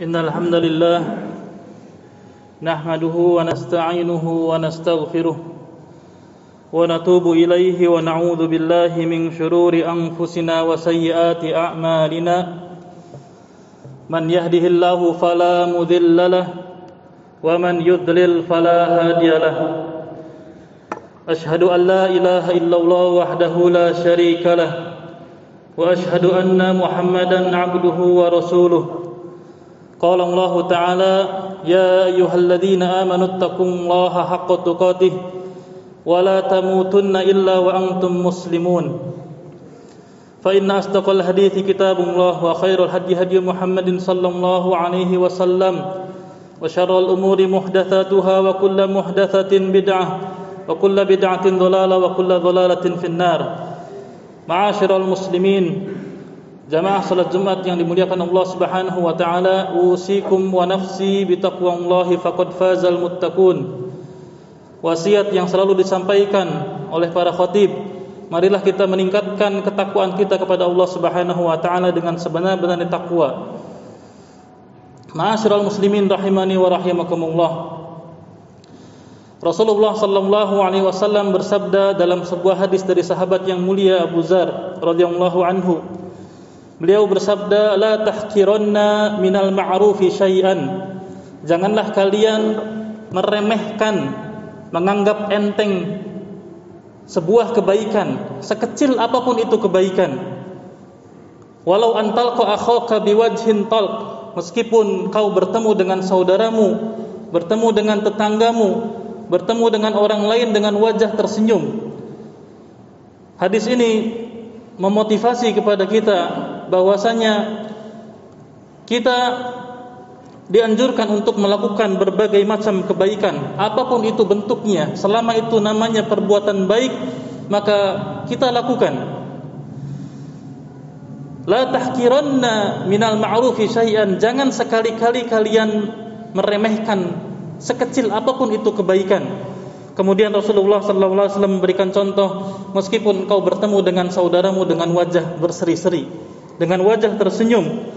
إن الحمد لله نحمده ونستعينه ونستغفره ونتوب إليه ونعوذ بالله من شرور أنفسنا وسيئات أعمالنا. من يهده الله فلا مذل له ومن يضلل فلا هادي له. أشهد أن لا إله إلا الله وحده لا شريك له وأشهد أن محمدا عبده ورسوله. قال الله تعالى يا أيها الذين آمنوا اتقوا الله حق تقاته ولا تموتن إلا وأنتم مسلمون. فإن أصدق الحديث كتاب الله وخير الهدي هدي محمد صلى الله عليه وسلم وشر الأمور محدثاتها وكل محدثة بدعة وكل بدعة ضلالة وكل ضلالة في النار. معاشر المسلمين Jamaah salat Jumat yang dimuliakan Allah Subhanahu wa taala, usikum wa nafsi bi taqwallahi faqad fazal muttaqun. Wasiat yang selalu disampaikan oleh para khatib, marilah kita meningkatkan ketakwaan kita kepada Allah Subhanahu wa taala dengan sebenar-benarnya takwa. Ma'asyiral muslimin rahimani wa rahimakumullah. Rasulullah sallallahu alaihi wasallam bersabda dalam sebuah hadis dari sahabat yang mulia Abu Zar radhiyallahu anhu Beliau bersabda la tahqiranna minal ma'rufi syai'an. Janganlah kalian meremehkan, menganggap enteng sebuah kebaikan, sekecil apa pun itu kebaikan. Walau antalqa akhaka biwajhin talq, meskipun kau bertemu dengan saudaramu, bertemu dengan tetanggamu, bertemu dengan orang lain dengan wajah tersenyum. Hadis ini memotivasi kepada kita bahwasanya kita dianjurkan untuk melakukan berbagai macam kebaikan apa pun itu bentuknya selama itu namanya perbuatan baik maka kita lakukan. La tahkiranna minal ma'rufi syai'an. Jangan sekali-kali kalian meremehkan sekecil apa pun itu kebaikan. Kemudian Rasulullah SAW memberikan contoh meskipun kau bertemu dengan saudaramu dengan wajah berseri-seri dengan wajah tersenyum.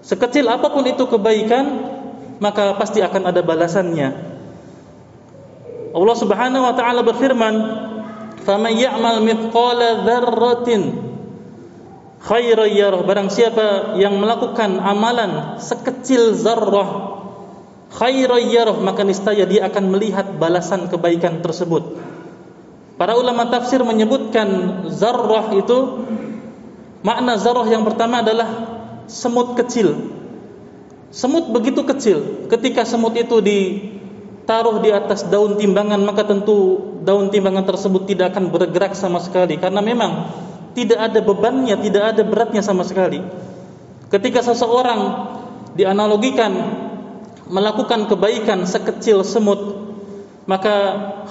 Sekecil apa pun itu kebaikan maka pasti akan ada balasannya. Allah Subhanahu wa taala berfirman faman ya'mal mithqala dzarratin khairan yarah. Barang siapa yang melakukan amalan sekecil zarrah khairan yarah maka niscaya dia akan melihat balasan kebaikan tersebut. Para ulama tafsir menyebutkan zarrah itu Makna zarah yang pertama adalah semut kecil. Semut begitu kecil. Ketika semut itu ditaruh di atas daun timbangan, maka tentu daun timbangan tersebut tidak akan bergerak sama sekali karena memang tidak ada bebannya, tidak ada beratnya sama sekali. Ketika seseorang dianalogikan melakukan kebaikan sekecil semut, maka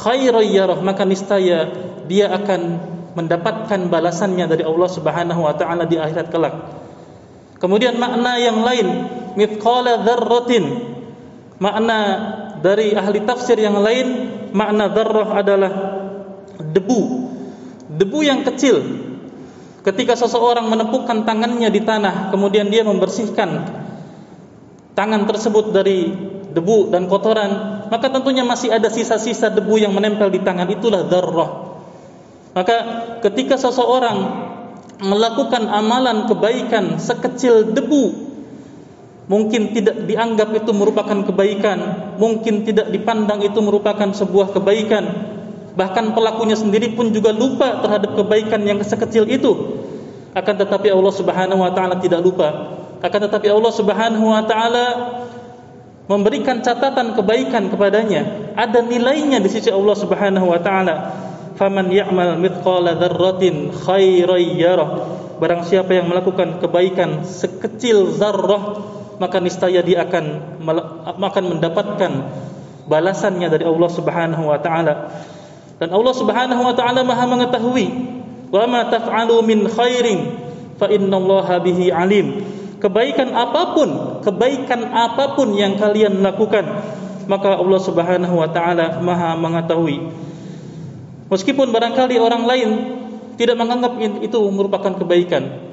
khairul maka niscaya dia akan mendapatkan balasannya dari Allah Subhanahu wa taala di akhirat kelak. Kemudian makna yang lain, mithqala dzarratin. Makna dari ahli tafsir yang lain, makna dzarrah adalah debu. Debu yang kecil. Ketika seseorang menepukkan tangannya di tanah, kemudian dia membersihkan tangan tersebut dari debu dan kotoran, maka tentunya masih ada sisa-sisa debu yang menempel di tangan. Itulah dzarrah. Maka ketika seseorang melakukan amalan kebaikan sekecil debu mungkin tidak dianggap itu merupakan kebaikan, mungkin tidak dipandang itu merupakan sebuah kebaikan. Bahkan pelakunya sendiri pun juga lupa terhadap kebaikan yang sekecil itu. Akan tetapi Allah Subhanahu wa taala tidak lupa. Akan tetapi Allah Subhanahu wa taala memberikan catatan kebaikan kepadanya. Ada nilainya di sisi Allah Subhanahu wa taala faman ya'mal mithqala dzarratin khairan yarah. Barang siapa yang melakukan kebaikan sekecil zarrah maka niscaya dia akan akan mendapatkan balasannya dari Allah Subhanahu wa taala. Dan Allah Subhanahu wa taala Maha mengetahui wa ma taf'alu min khairin fa innallaha bihi alim. Kebaikan apa pun kebaikan apa pun yang kalian lakukan maka Allah Subhanahu wa taala Maha mengetahui Meskipun barangkali orang lain tidak menganggap itu merupakan kebaikan.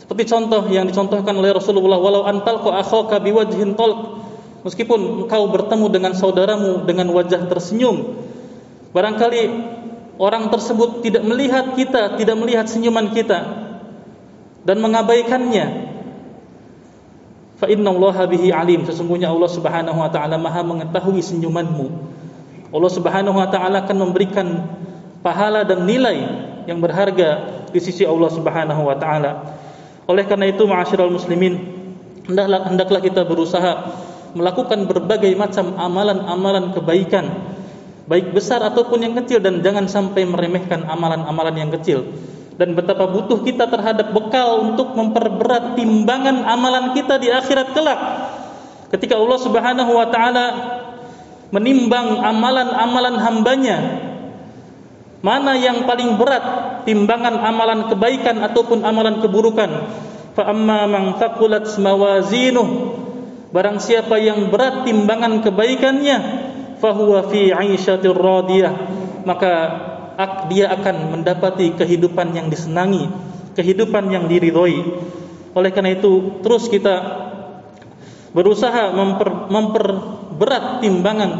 Seperti contoh yang dicontohkan oleh Rasulullah, walau antal ko akhaka biwajhin talq. Meskipun engkau bertemu dengan saudaramu dengan wajah tersenyum, barangkali orang tersebut tidak melihat kita, tidak melihat senyuman kita dan mengabaikannya. Fa innallaha bihi alim. Sesungguhnya Allah Subhanahu wa taala Maha mengetahui senyumanmu. Allah Subhanahu wa taala akan memberikan pahala dan nilai yang berharga di sisi Allah Subhanahu wa taala. Oleh karena itu, ma'asyiral muslimin, hendaklah hendaklah kita berusaha melakukan berbagai macam amalan-amalan kebaikan, baik besar ataupun yang kecil dan jangan sampai meremehkan amalan-amalan yang kecil dan betapa butuh kita terhadap bekal untuk memperberat timbangan amalan kita di akhirat kelak. Ketika Allah Subhanahu wa taala menimbang amalan-amalan hambanya, mana yang paling berat timbangan amalan kebaikan ataupun amalan keburukan? Fa amma man thaqulat mawazinuh barang siapa yang berat timbangan kebaikannya fahuwa fi 'aisyatir radiyah maka dia akan mendapati kehidupan yang disenangi, kehidupan yang diridhoi. Oleh karena itu, terus kita berusaha memper, memperberat timbangan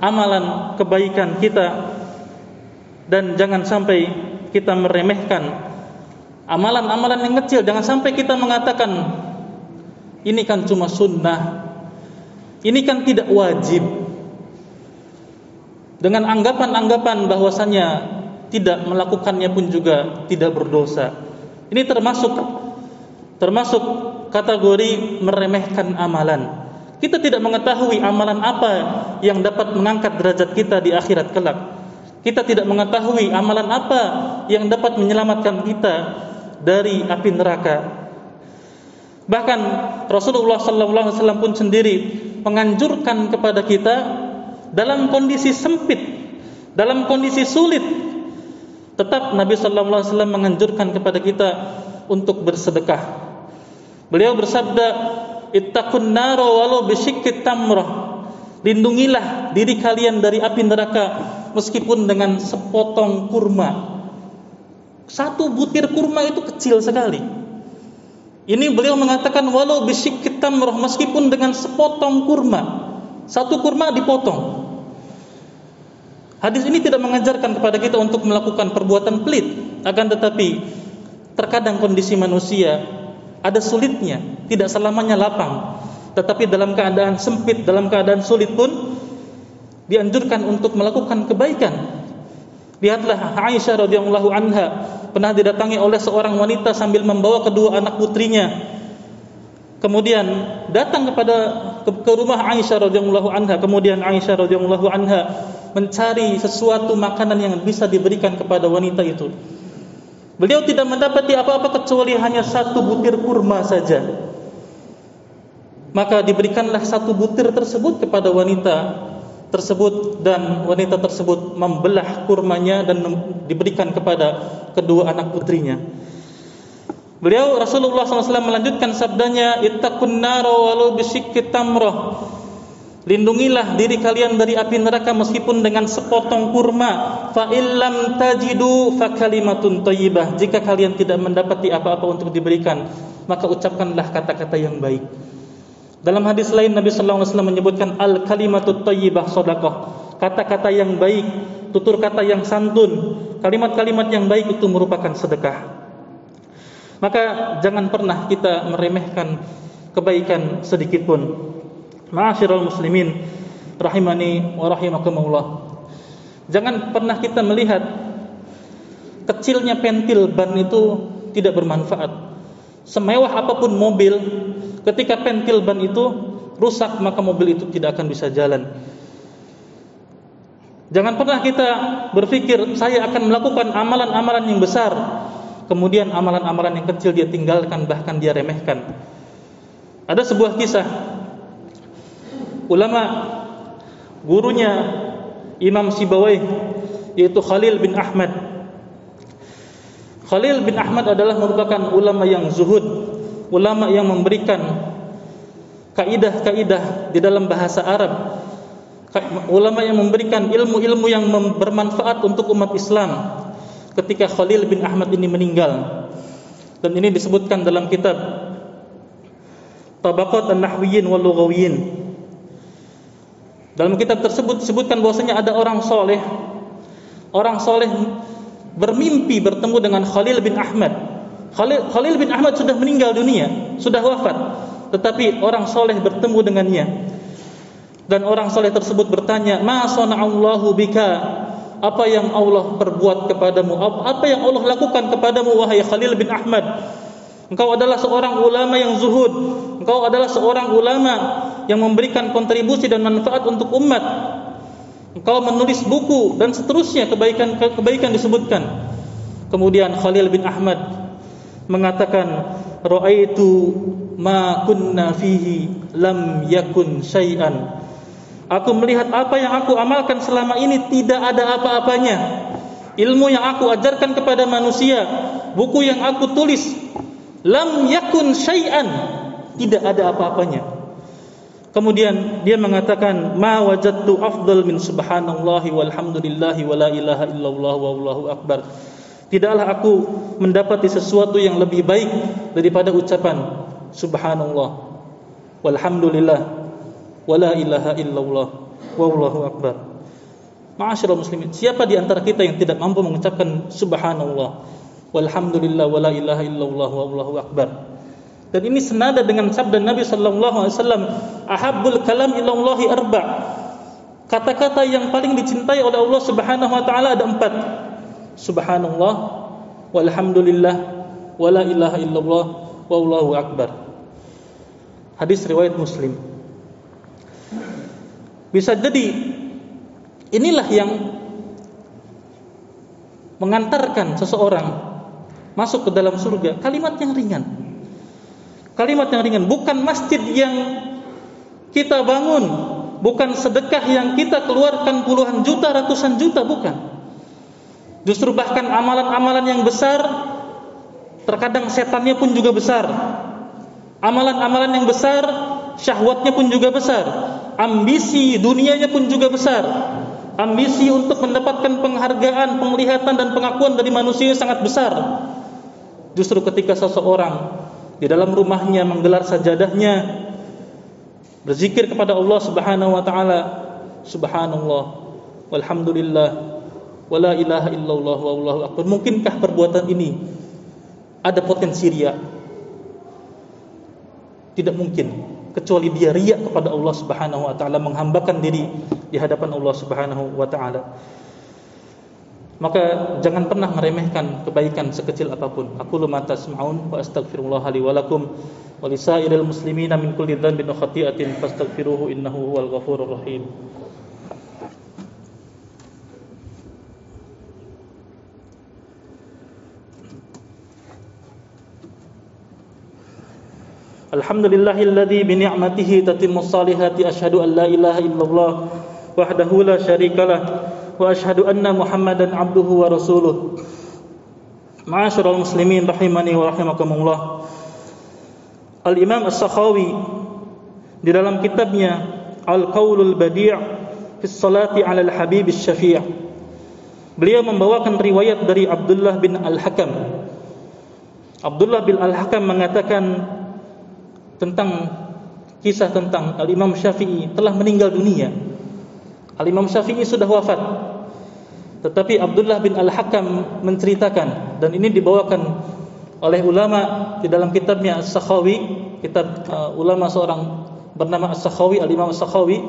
amalan kebaikan kita dan jangan sampai kita meremehkan amalan-amalan yang kecil. Jangan sampai kita mengatakan ini kan cuma sunnah, ini kan tidak wajib dengan anggapan-anggapan bahwasanya tidak melakukannya pun juga tidak berdosa. Ini termasuk termasuk kategori meremehkan amalan. Kita tidak mengetahui amalan apa yang dapat mengangkat derajat kita di akhirat kelak. Kita tidak mengetahui amalan apa yang dapat menyelamatkan kita dari api neraka. Bahkan Rasulullah SAW pun sendiri menganjurkan kepada kita dalam kondisi sempit, dalam kondisi sulit, tetap Nabi sallallahu alaihi wasallam menganjurkan kepada kita untuk bersedekah. Beliau bersabda, "Ittaqun nara walau bisyikki tamrah." Lindungilah diri kalian dari api neraka meskipun dengan sepotong kurma. Satu butir kurma itu kecil sekali. Ini beliau mengatakan walau bisyikki tamrah meskipun dengan sepotong kurma. Satu kurma dipotong. Hadis ini tidak mengajarkan kepada kita untuk melakukan perbuatan pelit, akan tetapi terkadang kondisi manusia ada sulitnya, tidak selamanya lapang. Tetapi dalam keadaan sempit, dalam keadaan sulit pun dianjurkan untuk melakukan kebaikan. Lihatlah Aisyah radhiyallahu anha pernah didatangi oleh seorang wanita sambil membawa kedua anak putrinya. Kemudian datang kepada ke, ke rumah Aisyah radhiyallahu anha. Kemudian Aisyah radhiyallahu anha mencari sesuatu makanan yang bisa diberikan kepada wanita itu. Beliau tidak mendapati apa-apa kecuali hanya satu butir kurma saja. Maka diberikanlah satu butir tersebut kepada wanita tersebut dan wanita tersebut membelah kurmanya dan diberikan kepada kedua anak putrinya. Beliau Rasulullah SAW melanjutkan sabdanya, "Ittaqun nara walau bisyikki tamrah." Lindungilah diri kalian dari api neraka meskipun dengan sepotong kurma. Fa illam tajidu fa kalimatun. Jika kalian tidak mendapati apa-apa untuk diberikan, maka ucapkanlah kata-kata yang baik. Dalam hadis lain Nabi sallallahu alaihi wasallam menyebutkan al kalimatut thayyibah sedekah. Kata-kata yang baik, tutur kata yang santun, kalimat-kalimat yang baik itu merupakan sedekah. Maka jangan pernah kita meremehkan kebaikan sedikit pun. Ma'asyiral muslimin rahimani wa rahimakumullah. Jangan pernah kita melihat kecilnya pentil ban itu tidak bermanfaat. Semewah apa pun mobil, ketika pentil ban itu rusak maka mobil itu tidak akan bisa jalan. Jangan pernah kita berpikir saya akan melakukan amalan-amalan yang besar, kemudian amalan-amalan yang kecil dia tinggalkan bahkan dia remehkan. Ada sebuah kisah ulama gurunya Imam Sibawai yaitu Khalil bin Ahmad. Khalil bin Ahmad adalah merupakan ulama yang zuhud, ulama yang memberikan kaidah-kaidah di dalam bahasa Arab. Ulama yang memberikan ilmu-ilmu yang bermanfaat untuk umat Islam. Ketika Khalil bin Ahmad ini meninggal, Dan ini disebutkan dalam kitab Tabaqat An-Nahwiyyin wal Lughawiyyin. Dalam kitab tersebut disebutkan bahwasanya ada orang soleh, orang soleh bermimpi bertemu dengan Khalil bin Ahmad. Khalil, Khalil bin Ahmad sudah meninggal dunia, sudah wafat, tetapi orang soleh bertemu dengannya. Dan orang soleh tersebut bertanya, Ma Allahu bika? Apa yang Allah perbuat kepadamu? Apa yang Allah lakukan kepadamu wahai Khalil bin Ahmad? Engkau adalah seorang ulama yang zuhud. Engkau adalah seorang ulama yang memberikan kontribusi dan manfaat untuk umat engkau menulis buku dan seterusnya kebaikan kebaikan disebutkan kemudian Khalil bin Ahmad mengatakan raaitu ma kunna fihi lam yakun syai'an Aku melihat apa yang aku amalkan selama ini tidak ada apa-apanya. Ilmu yang aku ajarkan kepada manusia, buku yang aku tulis, lam yakun syai'an, tidak ada apa-apanya. Kemudian dia mengatakan, "Ma wajadtu afdal min subhanallahi walhamdulillahi wala ilaha illallah wallahu akbar." Tidaklah aku mendapati sesuatu yang lebih baik daripada ucapan subhanallah walhamdulillah wala ilaha illallah wallahu akbar. Ma'asyiral muslimin, siapa di antara kita yang tidak mampu mengucapkan subhanallah walhamdulillah wala ilaha illallah wallahu akbar? Dan ini senada dengan sabda Nabi sallallahu alaihi wasallam, ahabbul kalam ilallahi arba'. Kata-kata yang paling dicintai oleh Allah Subhanahu wa taala ada empat. Subhanallah walhamdulillah wala ilaha illallah wallahu akbar. Hadis riwayat Muslim. Bisa jadi inilah yang mengantarkan seseorang masuk ke dalam surga. Kalimat yang ringan. Kalimat yang ringan, bukan masjid yang kita bangun, bukan sedekah yang kita keluarkan puluhan juta, ratusan juta, bukan. Justru bahkan amalan-amalan yang besar terkadang setannya pun juga besar. Amalan-amalan yang besar syahwatnya pun juga besar ambisi dunianya pun juga besar ambisi untuk mendapatkan penghargaan penglihatan dan pengakuan dari manusia sangat besar justru ketika seseorang di dalam rumahnya menggelar sajadahnya berzikir kepada Allah Subhanahu wa taala subhanallah walhamdulillah wala ilaha illallah wallahu akbar. Mungkinkah perbuatan ini ada potensi riya? Tidak mungkin kecuali dia riak kepada Allah Subhanahu wa taala menghambakan diri di hadapan Allah Subhanahu wa taala maka jangan pernah meremehkan kebaikan sekecil apa pun. Aku lu mata tasma'un wa astaghfirullah li wa lakum wa lisairil muslimina min kulli dhanbin wa khati'atin fastaghfiruhu innahu huwal ghafurur rahim. Alhamdulillahilladzi bi ni'matihi tatimmu salihati asyhadu an la ilaha illallah wahdahu la syarikalah anna Muhammadan abduhu wa rasuluh. Ma'asyiral muslimin rahimani wa rahimakumullah. Al-Imam As-Sakhawi di dalam kitabnya Al-Qaulul Badi' fi Salati 'ala Al-Habib Asy-Syafi' Beliau membawakan riwayat dari Abdullah bin Al-Hakam. Abdullah bin Al-Hakam mengatakan tentang kisah tentang Al-Imam Syafi'i telah meninggal dunia. Al-Imam Syafi'i sudah wafat. Tetapi Abdullah bin Al-Hakam menceritakan dan ini dibawakan oleh ulama di dalam kitabnya As-Sakhawi, kitab uh, ulama seorang bernama As-Sakhawi, Al-Imam As-Sakhawi.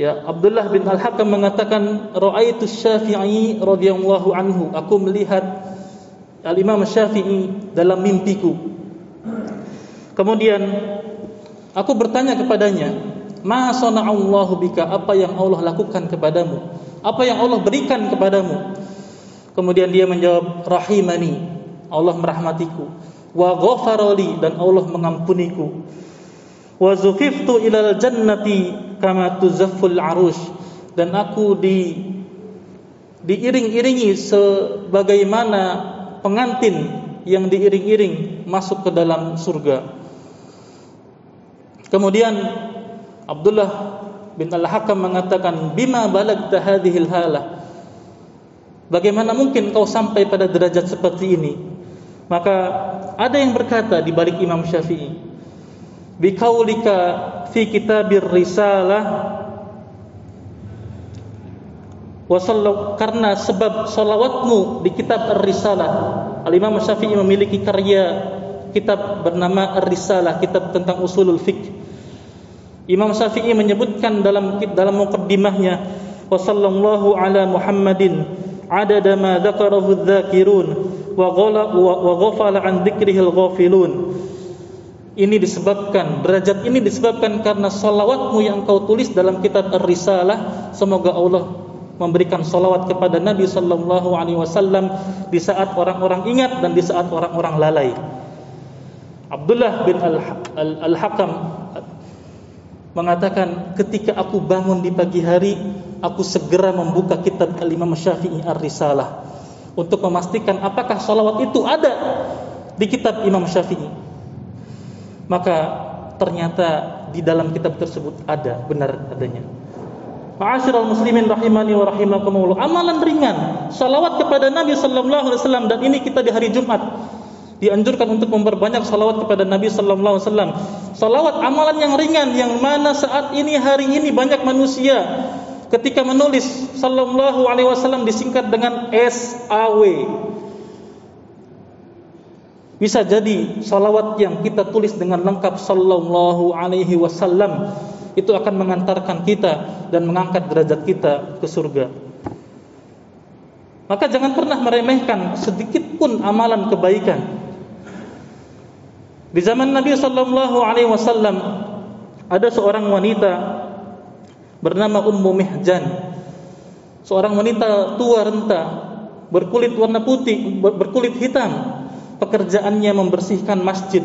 Ya, Abdullah bin Al-Hakam mengatakan raaitu Syafi'i radhiyallahu anhu, aku melihat Al-Imam Syafi'i dalam mimpiku Kemudian aku bertanya kepadanya, "Ma sana'allahu bika? Apa yang Allah lakukan kepadamu? Apa yang Allah berikan kepadamu?" Kemudian dia menjawab, "Rahimani." Allah merahmatiku. Wa ghafarali dan Allah mengampuniku. Wa zufiftu ilal jannati kama tuzafful arush dan aku di diiring-iringi sebagaimana pengantin yang diiring-iring masuk ke dalam surga. Kemudian Abdullah bin Al-Hakam mengatakan, "Bima balagta hadhil halah?" Bagaimana mungkin kau sampai pada derajat seperti ini? Maka ada yang berkata di balik Imam Syafi'i, "Bikaulika fi kitabir risalah Wasallu karena sebab salawatmu di kitab Ar-Risalah. Al-Imam Syafi'i memiliki karya kitab bernama Ar-Risalah, kitab tentang usulul fiqh. Imam Syafi'i menyebutkan dalam dalam mukaddimahnya wa sallallahu ala Muhammadin adada ma dzakarahu dzakirun wa ghala wa ghafala an dzikrihi al-ghafilun. Ini disebabkan derajat ini disebabkan karena salawatmu yang kau tulis dalam kitab Ar-Risalah semoga Allah memberikan salawat kepada Nabi sallallahu alaihi wasallam di saat orang-orang ingat dan di saat orang-orang lalai. Abdullah bin Al-Hakam mengatakan ketika aku bangun di pagi hari aku segera membuka kitab Al-Imam Syafi'i Ar-Risalah untuk memastikan apakah salawat itu ada di kitab Imam Syafi'i. Maka ternyata di dalam kitab tersebut ada benar adanya. Ma'asyiral muslimin rahimani wa rahimakumullah. Amalan ringan, salawat kepada Nabi sallallahu alaihi wasallam dan ini kita di hari Jumat dianjurkan untuk memperbanyak salawat kepada Nabi sallallahu alaihi wasallam. Salawat amalan yang ringan yang mana saat ini hari ini banyak manusia ketika menulis sallallahu alaihi wasallam disingkat dengan SAW. Bisa jadi salawat yang kita tulis dengan lengkap sallallahu alaihi wasallam itu akan mengantarkan kita dan mengangkat derajat kita ke surga. Maka jangan pernah meremehkan sedikit pun amalan kebaikan. Di zaman Nabi sallallahu alaihi wasallam ada seorang wanita bernama Ummu Mihjan. Seorang wanita tua renta, berkulit warna putih, berkulit hitam. Pekerjaannya membersihkan masjid.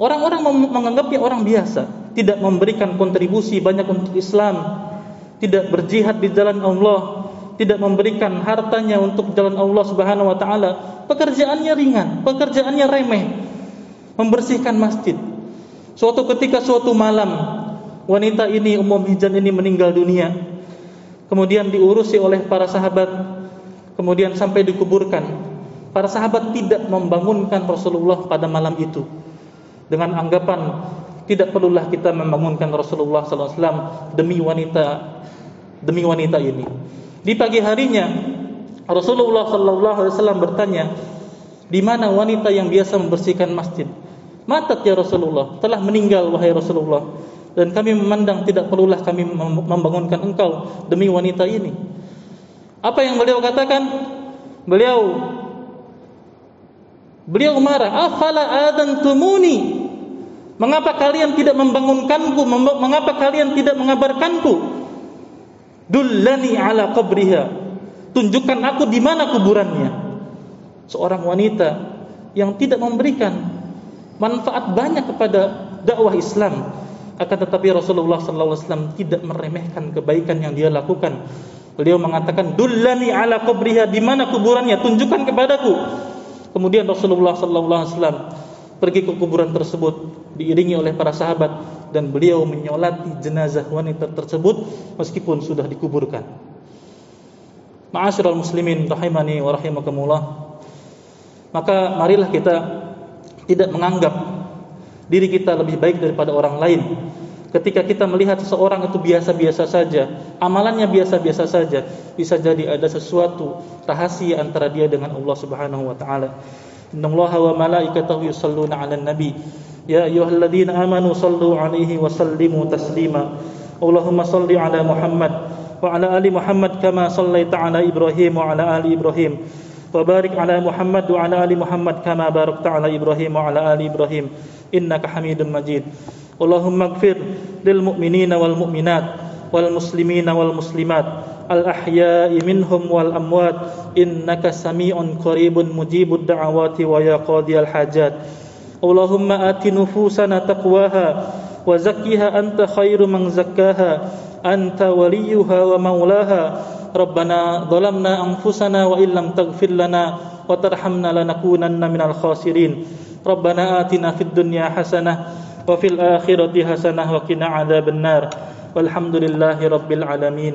Orang-orang menganggapnya orang biasa tidak memberikan kontribusi banyak untuk Islam, tidak berjihad di jalan Allah, tidak memberikan hartanya untuk jalan Allah Subhanahu wa taala, pekerjaannya ringan, pekerjaannya remeh. Membersihkan masjid. Suatu ketika suatu malam wanita ini Ummu Hijan ini meninggal dunia. Kemudian diurusi oleh para sahabat, kemudian sampai dikuburkan. Para sahabat tidak membangunkan Rasulullah pada malam itu dengan anggapan tidak perlulah kita membangunkan Rasulullah SAW demi wanita demi wanita ini. Di pagi harinya Rasulullah SAW bertanya, di mana wanita yang biasa membersihkan masjid? Matat ya Rasulullah, telah meninggal wahai Rasulullah. Dan kami memandang tidak perlulah kami membangunkan engkau demi wanita ini. Apa yang beliau katakan? Beliau beliau marah, "Afala adantumuni Mengapa kalian tidak membangunkanku? Mengapa kalian tidak mengabarkanku? Dullani ala qabriha. Tunjukkan aku di mana kuburannya. Seorang wanita yang tidak memberikan manfaat banyak kepada dakwah Islam. Akan tetapi Rasulullah SAW tidak meremehkan kebaikan yang dia lakukan. Beliau mengatakan, "Dullani ala qabriha, di mana kuburannya? Tunjukkan kepadaku." Kemudian Rasulullah SAW pergi ke kuburan tersebut diiringi oleh para sahabat dan beliau menyolati jenazah wanita tersebut meskipun sudah dikuburkan. Ma'asyiral muslimin rahimani wa. Maka marilah kita tidak menganggap diri kita lebih baik daripada orang lain. Ketika kita melihat seseorang itu biasa-biasa saja, amalannya biasa-biasa saja, bisa jadi ada sesuatu rahasia antara dia dengan Allah Subhanahu wa taala. Innallaha wa malaikatahu yusalluna 'alan nabi يا أيها الذين آمنوا صلوا عليه وسلموا تسليما اللهم صل على محمد وعلى آل محمد كما صليت على إبراهيم وعلى آل إبراهيم وبارك على محمد وعلى آل محمد كما باركت على إبراهيم وعلى آل إبراهيم إنك حميد مجيد اللهم اغفر للمؤمنين والمؤمنات والمسلمين والمسلمات الأحياء منهم والأموات إنك سميع قريب مجيب الدعوات ويا قاضي الحاجات. اللهم آت نفوسنا تقواها وزكها أنت خير من زكاها أنت وليها ومولاها. ربنا ظلمنا أنفسنا وإن لم تغفر لنا وترحمنا لنكونن من الخاسرين. ربنا آتنا في الدنيا حسنة وفي الآخرة حسنة وقنا عذاب النار. والحمد لله رب العالمين.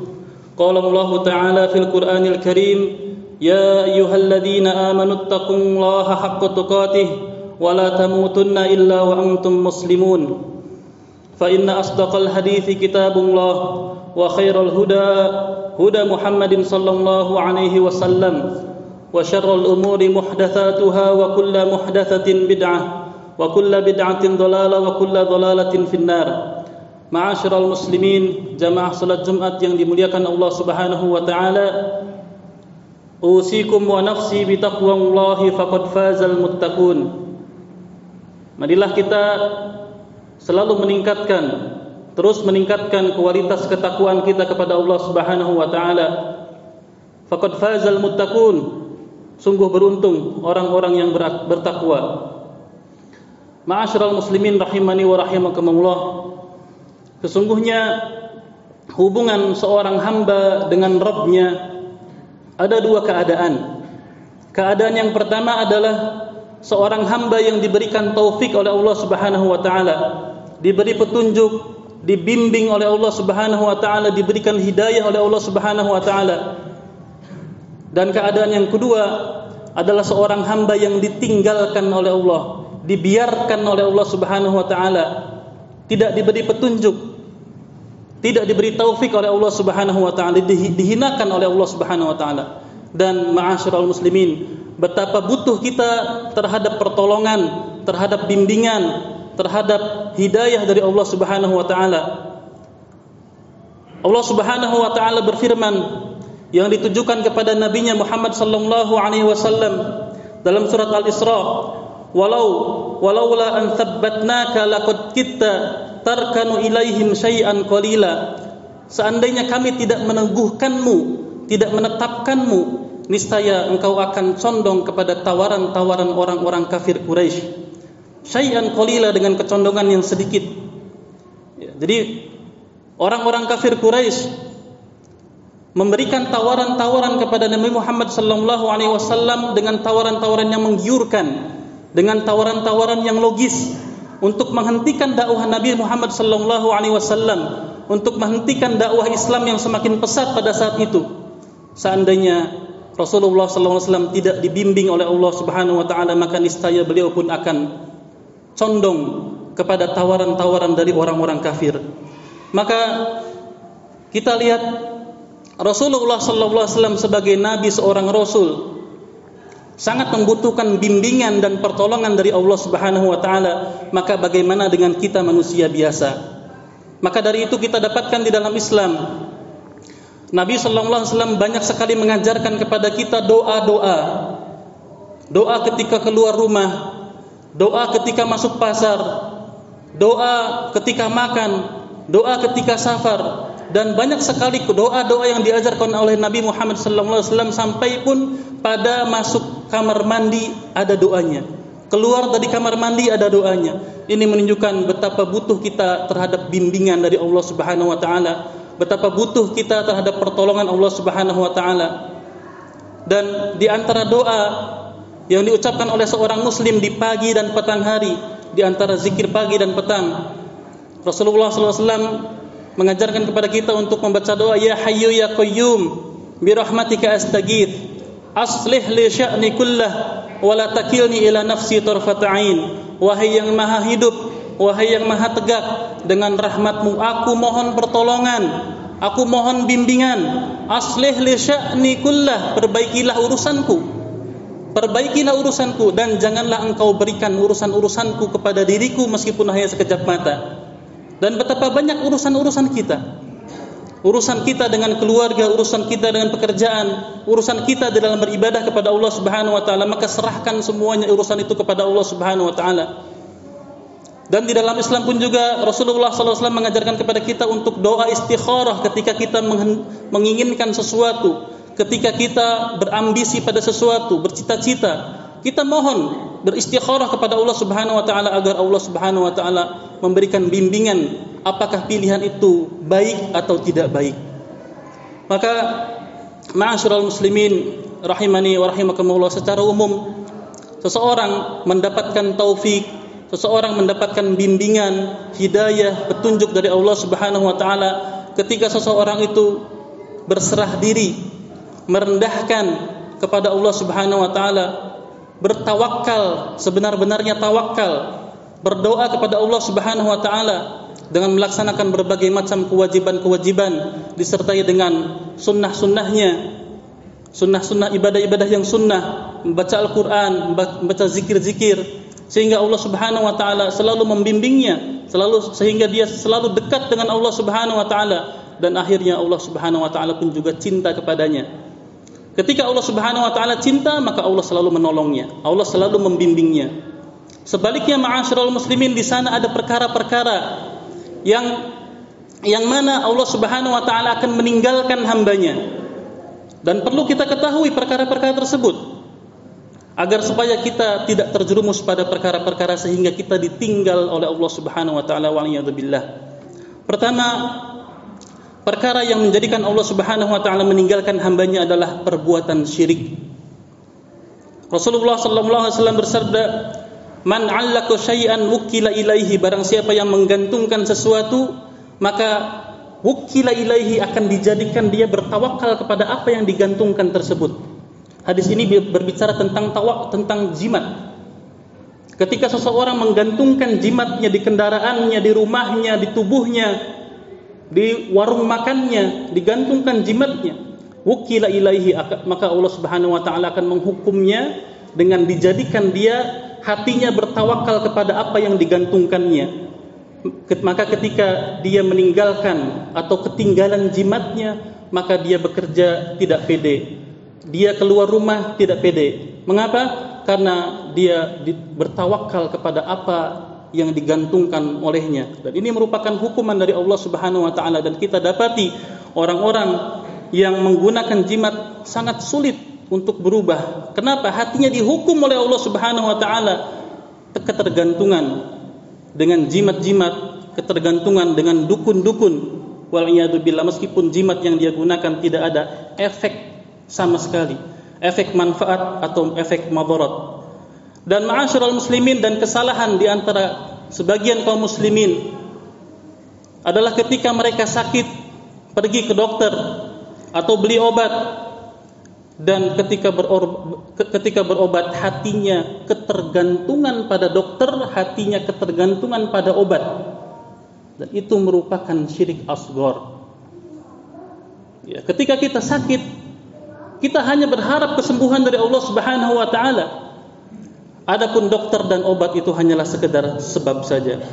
قال الله تعالى في القرآن الكريم يا أيها الذين آمنوا اتقوا الله حق تقاته ولا تموتن إلا وأنتم مسلمون. فإن أصدق الحديث كتاب الله وخير الهدى هدى محمد صلى الله عليه وسلم وشر الأمور محدثاتها وكل محدثة بدعة وكل بدعة ضلالة وكل ضلالة في النار. Ma'asyiral muslimin, jamaah salat Jumat yang dimuliakan Allah Subhanahu wa taala. Usikum wa nafsi bi taqwallahi faqad fazal muttaqun. Marilah kita selalu meningkatkan terus meningkatkan kualitas ketakwaan kita kepada Allah Subhanahu wa taala. Faqad fazal muttaqun. Sungguh beruntung orang-orang yang bertakwa. Ma'asyiral muslimin rahimani wa rahimakumullah. Sesungguhnya hubungan seorang hamba dengan Rabbnya ada dua keadaan. Keadaan yang pertama adalah seorang hamba yang diberikan taufik oleh Allah Subhanahu wa taala, diberi petunjuk, dibimbing oleh Allah Subhanahu wa taala, diberikan hidayah oleh Allah Subhanahu wa taala. Dan keadaan yang kedua adalah seorang hamba yang ditinggalkan oleh Allah, dibiarkan oleh Allah Subhanahu wa taala, tidak diberi petunjuk, tidak diberi taufik oleh Allah Subhanahu wa taala, dihinakan oleh Allah Subhanahu wa taala. Dan ma'asyiral muslimin, betapa butuh kita terhadap pertolongan, terhadap bimbingan, terhadap hidayah dari Allah Subhanahu wa taala. Allah Subhanahu wa taala berfirman yang ditujukan kepada nabinya Muhammad sallallahu alaihi wasallam dalam surat Al-Isra, "Walau walaula an thabbatnaka laqad kitta tarkanu ilaihim syai'an qalila. Seandainya kami tidak meneguhkanmu tidak menetapkanmu niscaya engkau akan condong kepada tawaran-tawaran orang-orang kafir Quraisy. Syai'an qalila dengan kecondongan yang sedikit. Ya, jadi orang-orang kafir Quraisy memberikan tawaran-tawaran kepada Nabi Muhammad sallallahu alaihi wasallam dengan tawaran-tawaran yang menggiurkan dengan tawaran-tawaran yang logis untuk menghentikan dakwah Nabi Muhammad sallallahu alaihi wasallam, untuk menghentikan dakwah Islam yang semakin pesat pada saat itu. Seandainya Rasulullah sallallahu alaihi wasallam tidak dibimbing oleh Allah Subhanahu wa taala, maka niscaya beliau pun akan condong kepada tawaran-tawaran dari orang-orang kafir. Maka kita lihat Rasulullah sallallahu alaihi wasallam sebagai nabi seorang rasul sangat membutuhkan bimbingan dan pertolongan dari Allah Subhanahu wa taala, maka bagaimana dengan kita manusia biasa? Maka dari itu kita dapatkan di dalam Islam Nabi sallallahu alaihi wasallam banyak sekali mengajarkan kepada kita doa-doa. Doa ketika keluar rumah, doa ketika masuk pasar, doa ketika makan, doa ketika safar, dan banyak sekali doa-doa yang diajarkan oleh Nabi Muhammad SAW sampai pun pada masuk kamar mandi ada doanya. Keluar dari kamar mandi ada doanya. Ini menunjukkan betapa butuh kita terhadap bimbingan dari Allah Subhanahu wa taala, betapa butuh kita terhadap pertolongan Allah Subhanahu wa taala. Dan di antara doa yang diucapkan oleh seorang muslim di pagi dan petang hari, di antara zikir pagi dan petang, Rasulullah SAW mengajarkan kepada kita untuk membaca doa ya hayyu ya qayyum bi rahmatika astaghith aslih li sya'ni kullah wa la takilni ila nafsi tarfat ain. Wahai yang maha hidup wahai yang maha tegak dengan rahmatmu aku mohon pertolongan aku mohon bimbingan. Aslih li sya'ni kullah perbaikilah urusanku. Perbaikilah urusanku dan janganlah engkau berikan urusan-urusanku kepada diriku meskipun hanya sekejap mata dan betapa banyak urusan-urusan kita. Urusan kita dengan keluarga, urusan kita dengan pekerjaan, urusan kita dalam beribadah kepada Allah Subhanahu wa taala, maka serahkan semuanya urusan itu kepada Allah Subhanahu wa taala. Dan di dalam Islam pun juga Rasulullah SAW mengajarkan kepada kita untuk doa istikharah ketika kita menginginkan sesuatu, ketika kita berambisi pada sesuatu, bercita-cita, kita mohon beristikharah kepada Allah Subhanahu wa taala agar Allah Subhanahu wa taala memberikan bimbingan apakah pilihan itu baik atau tidak baik. Maka ma'asyiral muslimin rahimani wa rahimakumullah secara umum seseorang mendapatkan taufik, seseorang mendapatkan bimbingan, hidayah, petunjuk dari Allah Subhanahu wa taala ketika seseorang itu berserah diri, merendahkan kepada Allah Subhanahu wa taala bertawakal sebenar-benarnya tawakal berdoa kepada Allah Subhanahu wa taala dengan melaksanakan berbagai macam kewajiban-kewajiban disertai dengan sunnah-sunnahnya sunnah-sunnah ibadah-ibadah yang sunnah membaca Al-Qur'an membaca zikir-zikir sehingga Allah Subhanahu wa taala selalu membimbingnya selalu sehingga dia selalu dekat dengan Allah Subhanahu wa taala dan akhirnya Allah Subhanahu wa taala pun juga cinta kepadanya Ketika Allah Subhanahu wa taala cinta, maka Allah selalu menolongnya. Allah selalu membimbingnya. Sebaliknya ma'asyiral muslimin di sana ada perkara-perkara yang yang mana Allah Subhanahu wa taala akan meninggalkan hambanya. Dan perlu kita ketahui perkara-perkara tersebut agar supaya kita tidak terjerumus pada perkara-perkara sehingga kita ditinggal oleh Allah Subhanahu wa taala wa Pertama, perkara yang menjadikan Allah Subhanahu wa taala meninggalkan hambanya adalah perbuatan syirik. Rasulullah sallallahu alaihi wasallam bersabda, "Man 'allaka syai'an wukila ilaihi barang siapa yang menggantungkan sesuatu, maka wukila ilaihi akan dijadikan dia bertawakal kepada apa yang digantungkan tersebut." Hadis ini berbicara tentang tawak tentang jimat. Ketika seseorang menggantungkan jimatnya di kendaraannya, di rumahnya, di tubuhnya, di warung makannya digantungkan jimatnya. Wukila ilaihi maka Allah Subhanahu wa taala akan menghukumnya dengan dijadikan dia hatinya bertawakal kepada apa yang digantungkannya. Maka ketika dia meninggalkan atau ketinggalan jimatnya maka dia bekerja tidak pede. Dia keluar rumah tidak pede. Mengapa? Karena dia bertawakal kepada apa yang digantungkan olehnya dan ini merupakan hukuman dari Allah Subhanahu wa taala dan kita dapati orang-orang yang menggunakan jimat sangat sulit untuk berubah. Kenapa? Hatinya dihukum oleh Allah Subhanahu wa taala ketergantungan dengan jimat-jimat, ketergantungan dengan dukun-dukun. Wal billah meskipun jimat yang dia gunakan tidak ada efek sama sekali, efek manfaat atau efek madarat dan ma'asyiral muslimin dan kesalahan di antara sebagian kaum muslimin adalah ketika mereka sakit pergi ke dokter atau beli obat dan ketika berobat, ketika berobat hatinya ketergantungan pada dokter, hatinya ketergantungan pada obat. Dan itu merupakan syirik asgor. Ya, ketika kita sakit, kita hanya berharap kesembuhan dari Allah Subhanahu wa taala. Adapun dokter dan obat itu hanyalah sekedar sebab saja.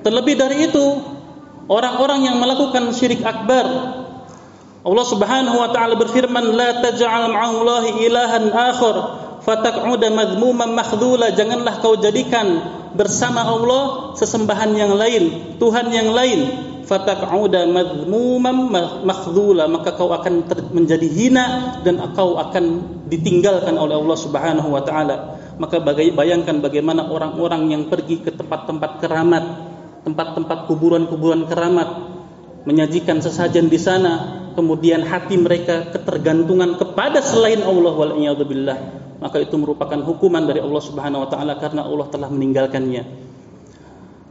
Terlebih dari itu, orang-orang yang melakukan syirik akbar Allah Subhanahu wa taala berfirman, "La taj'al ma'allahi ilahan akhar fataq'uda madhmuman makhdhula." Janganlah kau jadikan bersama Allah sesembahan yang lain, Tuhan yang lain, fataq'uda madhmuman makhdhula, maka kau akan menjadi hina dan kau akan ditinggalkan oleh Allah Subhanahu wa taala maka bayangkan bagaimana orang-orang yang pergi ke tempat-tempat keramat, tempat-tempat kuburan-kuburan keramat, menyajikan sesajen di sana, kemudian hati mereka ketergantungan kepada selain Allah wal billah, maka itu merupakan hukuman dari Allah Subhanahu wa taala karena Allah telah meninggalkannya.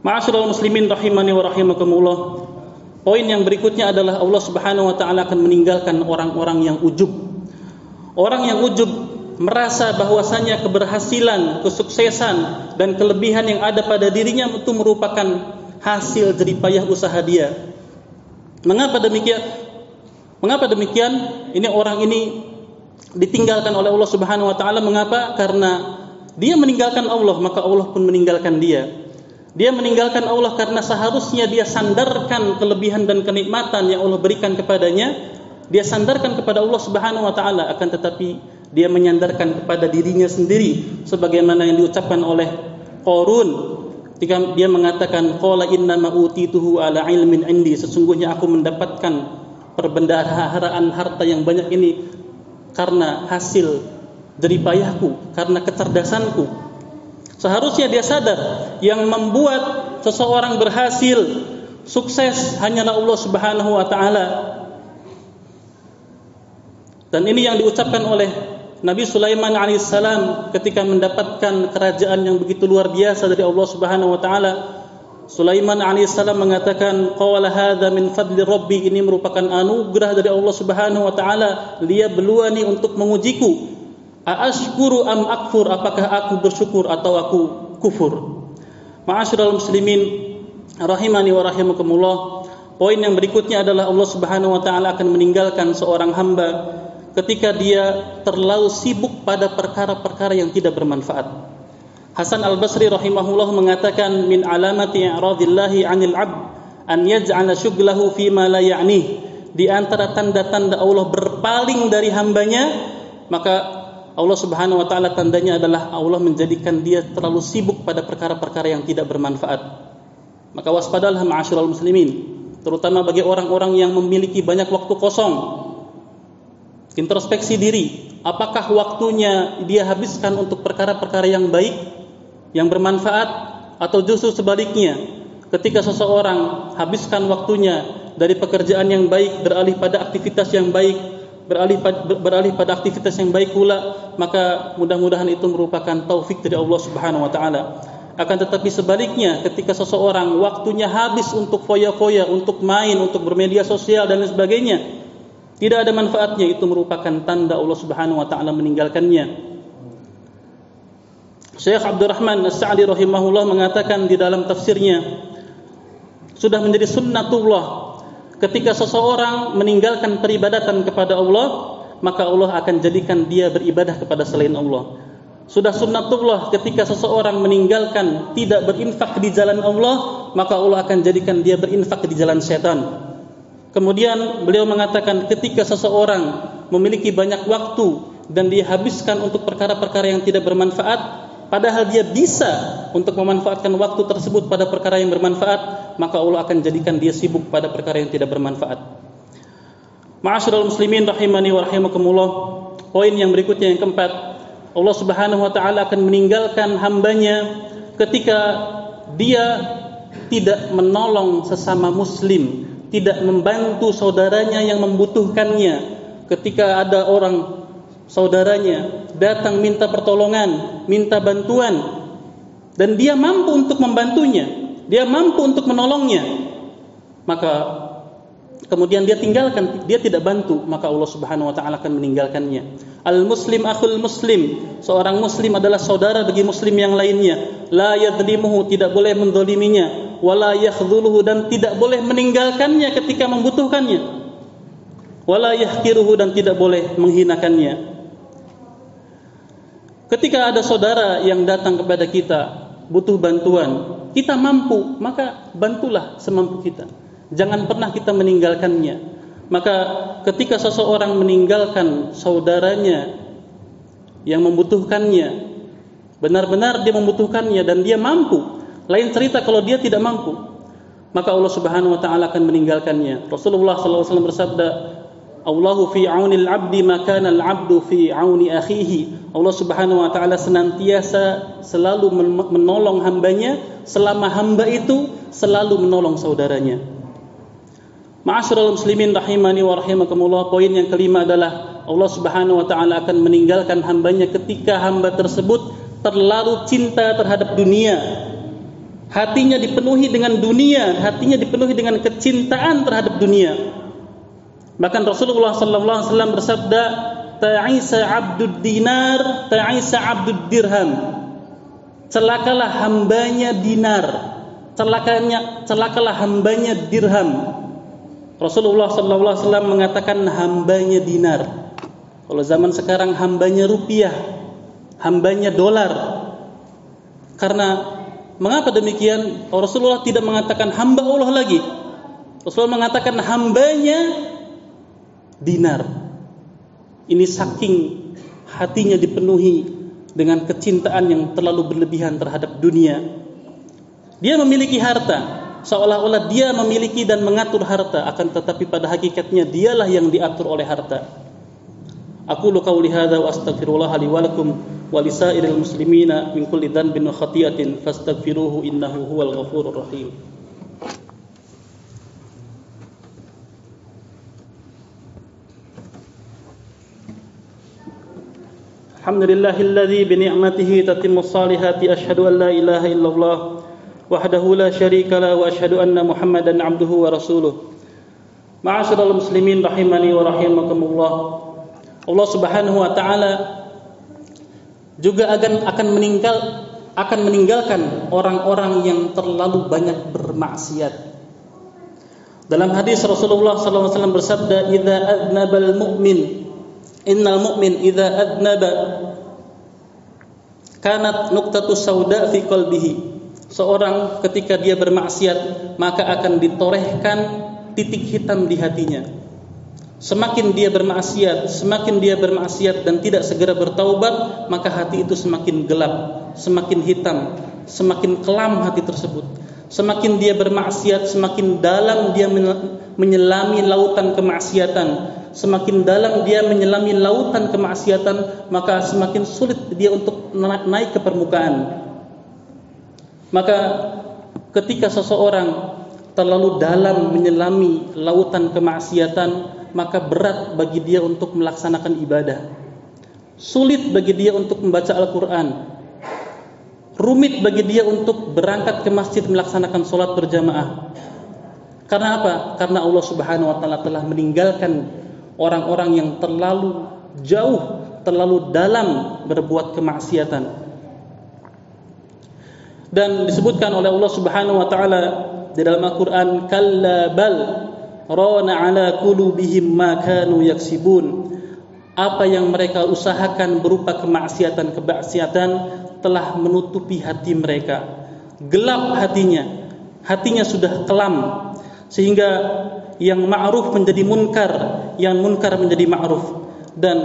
Ma'asyiral muslimin rahimani wa rahimakumullah. Poin yang berikutnya adalah Allah Subhanahu wa taala akan meninggalkan orang-orang yang ujub. Orang yang ujub merasa bahwasanya keberhasilan, kesuksesan dan kelebihan yang ada pada dirinya itu merupakan hasil jeripayah usaha dia. Mengapa demikian? Mengapa demikian? Ini orang ini ditinggalkan oleh Allah Subhanahu wa taala mengapa? Karena dia meninggalkan Allah, maka Allah pun meninggalkan dia. Dia meninggalkan Allah karena seharusnya dia sandarkan kelebihan dan kenikmatan yang Allah berikan kepadanya, dia sandarkan kepada Allah Subhanahu wa taala akan tetapi dia menyandarkan kepada dirinya sendiri sebagaimana yang diucapkan oleh Qarun ketika dia mengatakan qala inna ma utituhu ala ilmin indi sesungguhnya aku mendapatkan perbendaharaan harta yang banyak ini karena hasil jeripayahku, karena kecerdasanku. Seharusnya dia sadar yang membuat seseorang berhasil, sukses hanyalah Allah Subhanahu wa taala. Dan ini yang diucapkan oleh Nabi Sulaiman alaihissalam ketika mendapatkan kerajaan yang begitu luar biasa dari Allah Subhanahu wa taala. Sulaiman alaihissalam mengatakan, "Qala hadza min fadli rabbi." Ini merupakan anugerah dari Allah Subhanahu wa taala. Dia beluani untuk mengujiku. Aashkuru am akfur? Apakah aku bersyukur atau aku kufur? Ma'asyiral muslimin rahimani wa rahimakumullah. Poin yang berikutnya adalah Allah Subhanahu wa taala akan meninggalkan seorang hamba ketika dia terlalu sibuk pada perkara-perkara yang tidak bermanfaat. Hasan Al-Basri rahimahullah mengatakan min alamati i'radillahi 'anil 'abd an yaj'ala syughlahu fi ma la ya'nih. Di antara tanda-tanda Allah berpaling dari hambanya, maka Allah Subhanahu wa taala tandanya adalah Allah menjadikan dia terlalu sibuk pada perkara-perkara yang tidak bermanfaat. Maka waspadalah ma'asyiral muslimin, terutama bagi orang-orang yang memiliki banyak waktu kosong. Introspeksi diri, apakah waktunya dia habiskan untuk perkara-perkara yang baik, yang bermanfaat atau justru sebaliknya, ketika seseorang habiskan waktunya dari pekerjaan yang baik beralih pada aktivitas yang baik beralih beralih pada aktivitas yang baik pula maka mudah-mudahan itu merupakan taufik dari Allah Subhanahu wa taala. Akan tetapi sebaliknya ketika seseorang waktunya habis untuk foya-foya untuk main untuk bermedia sosial dan lain sebagainya tidak ada manfaatnya itu merupakan tanda Allah Subhanahu wa taala meninggalkannya Syekh Abdurrahman As-Sa'di rahimahullah mengatakan di dalam tafsirnya sudah menjadi sunnatullah ketika seseorang meninggalkan peribadatan kepada Allah, maka Allah akan jadikan dia beribadah kepada selain Allah. Sudah sunnatullah ketika seseorang meninggalkan tidak berinfak di jalan Allah, maka Allah akan jadikan dia berinfak di jalan setan. Kemudian beliau mengatakan ketika seseorang memiliki banyak waktu dan dia habiskan untuk perkara-perkara yang tidak bermanfaat, padahal dia bisa untuk memanfaatkan waktu tersebut pada perkara yang bermanfaat, maka Allah akan jadikan dia sibuk pada perkara yang tidak bermanfaat. Ma'asyiral muslimin rahimani wa rahimakumullah. Poin yang berikutnya yang keempat, Allah Subhanahu wa taala akan meninggalkan hambanya ketika dia tidak menolong sesama muslim, tidak membantu saudaranya yang membutuhkannya. Ketika ada orang saudaranya datang minta pertolongan, minta bantuan dan dia mampu untuk membantunya, dia mampu untuk menolongnya, maka kemudian dia tinggalkan, dia tidak bantu, maka Allah Subhanahu wa taala akan meninggalkannya. Al muslim akhul muslim, seorang muslim adalah saudara bagi muslim yang lainnya. La yadlimuhu, tidak boleh mendoliminya, wala yakhdhuluhu dan tidak boleh meninggalkannya ketika membutuhkannya. Wala yahkiruhu dan tidak boleh menghinakannya. Ketika ada saudara yang datang kepada kita butuh bantuan, kita mampu, maka bantulah semampu kita. Jangan pernah kita meninggalkannya. Maka ketika seseorang meninggalkan saudaranya yang membutuhkannya, benar-benar dia membutuhkannya dan dia mampu. Lain cerita kalau dia tidak mampu, maka Allah Subhanahu wa taala akan meninggalkannya. Rasulullah SAW bersabda, Allahu fi aunil abdi maka al-abdu fi auni akhihi. Allah Subhanahu wa taala senantiasa selalu menolong hambanya selama hamba itu selalu menolong saudaranya. Ma'asyiral muslimin rahimani wa rahimakumullah. Poin yang kelima adalah Allah Subhanahu wa taala akan meninggalkan hambanya ketika hamba tersebut terlalu cinta terhadap dunia. Hatinya dipenuhi dengan dunia, hatinya dipenuhi dengan kecintaan terhadap dunia Bahkan Rasulullah sallallahu alaihi wasallam bersabda, "Ta'isa 'abdud dinar, ta'isa 'abdud dirham." Celakalah hambanya dinar, celakanya celakalah hambanya dirham. Rasulullah sallallahu alaihi wasallam mengatakan hambanya dinar. Kalau zaman sekarang hambanya rupiah, hambanya dolar. Karena mengapa demikian? Rasulullah tidak mengatakan hamba Allah lagi. Rasulullah mengatakan hambanya dinar. Ini saking hatinya dipenuhi dengan kecintaan yang terlalu berlebihan terhadap dunia. Dia memiliki harta, seolah-olah dia memiliki dan mengatur harta, akan tetapi pada hakikatnya dialah yang diatur oleh harta. Aku qauli hadza wa astaghfirullah li muslimina min kulli dhanbin wa khati'atin fastaghfiruhu innahu huwal ghafurur rahim. الحمد لله الذي بنعمته تتم الصالحات أشهد أن لا إله إلا الله وحده لا شريك له وأشهد أن محمدا عبده ورسوله معاشر المسلمين رحمني ورحمكم الله Subhanahu wa taala juga akan akan meninggal akan meninggalkan orang-orang yang terlalu banyak bermaksiat. Dalam hadis Rasulullah SAW bersabda, "Idza adnabal mu'min Innal mu'min idza adnaba kanat nuqtatu sauda fi qalbihi. Seorang ketika dia bermaksiat maka akan ditorehkan titik hitam di hatinya. Semakin dia bermaksiat, semakin dia bermaksiat dan tidak segera bertaubat, maka hati itu semakin gelap, semakin hitam, semakin kelam hati tersebut. Semakin dia bermaksiat, semakin dalam dia menyelami lautan kemaksiatan, semakin dalam dia menyelami lautan kemaksiatan, maka semakin sulit dia untuk naik ke permukaan. Maka ketika seseorang terlalu dalam menyelami lautan kemaksiatan, maka berat bagi dia untuk melaksanakan ibadah. Sulit bagi dia untuk membaca Al-Quran. Rumit bagi dia untuk berangkat ke masjid melaksanakan sholat berjamaah. Karena apa? Karena Allah Subhanahu wa taala telah meninggalkan orang-orang yang terlalu jauh, terlalu dalam berbuat kemaksiatan. Dan disebutkan oleh Allah Subhanahu wa taala di dalam Al-Qur'an, "Kalla bal rana 'ala qulubihim ma kanu yaksibun." Apa yang mereka usahakan berupa kemaksiatan-kemaksiatan telah menutupi hati mereka. Gelap hatinya. Hatinya sudah kelam sehingga yang ma'ruf menjadi munkar, yang munkar menjadi ma'ruf dan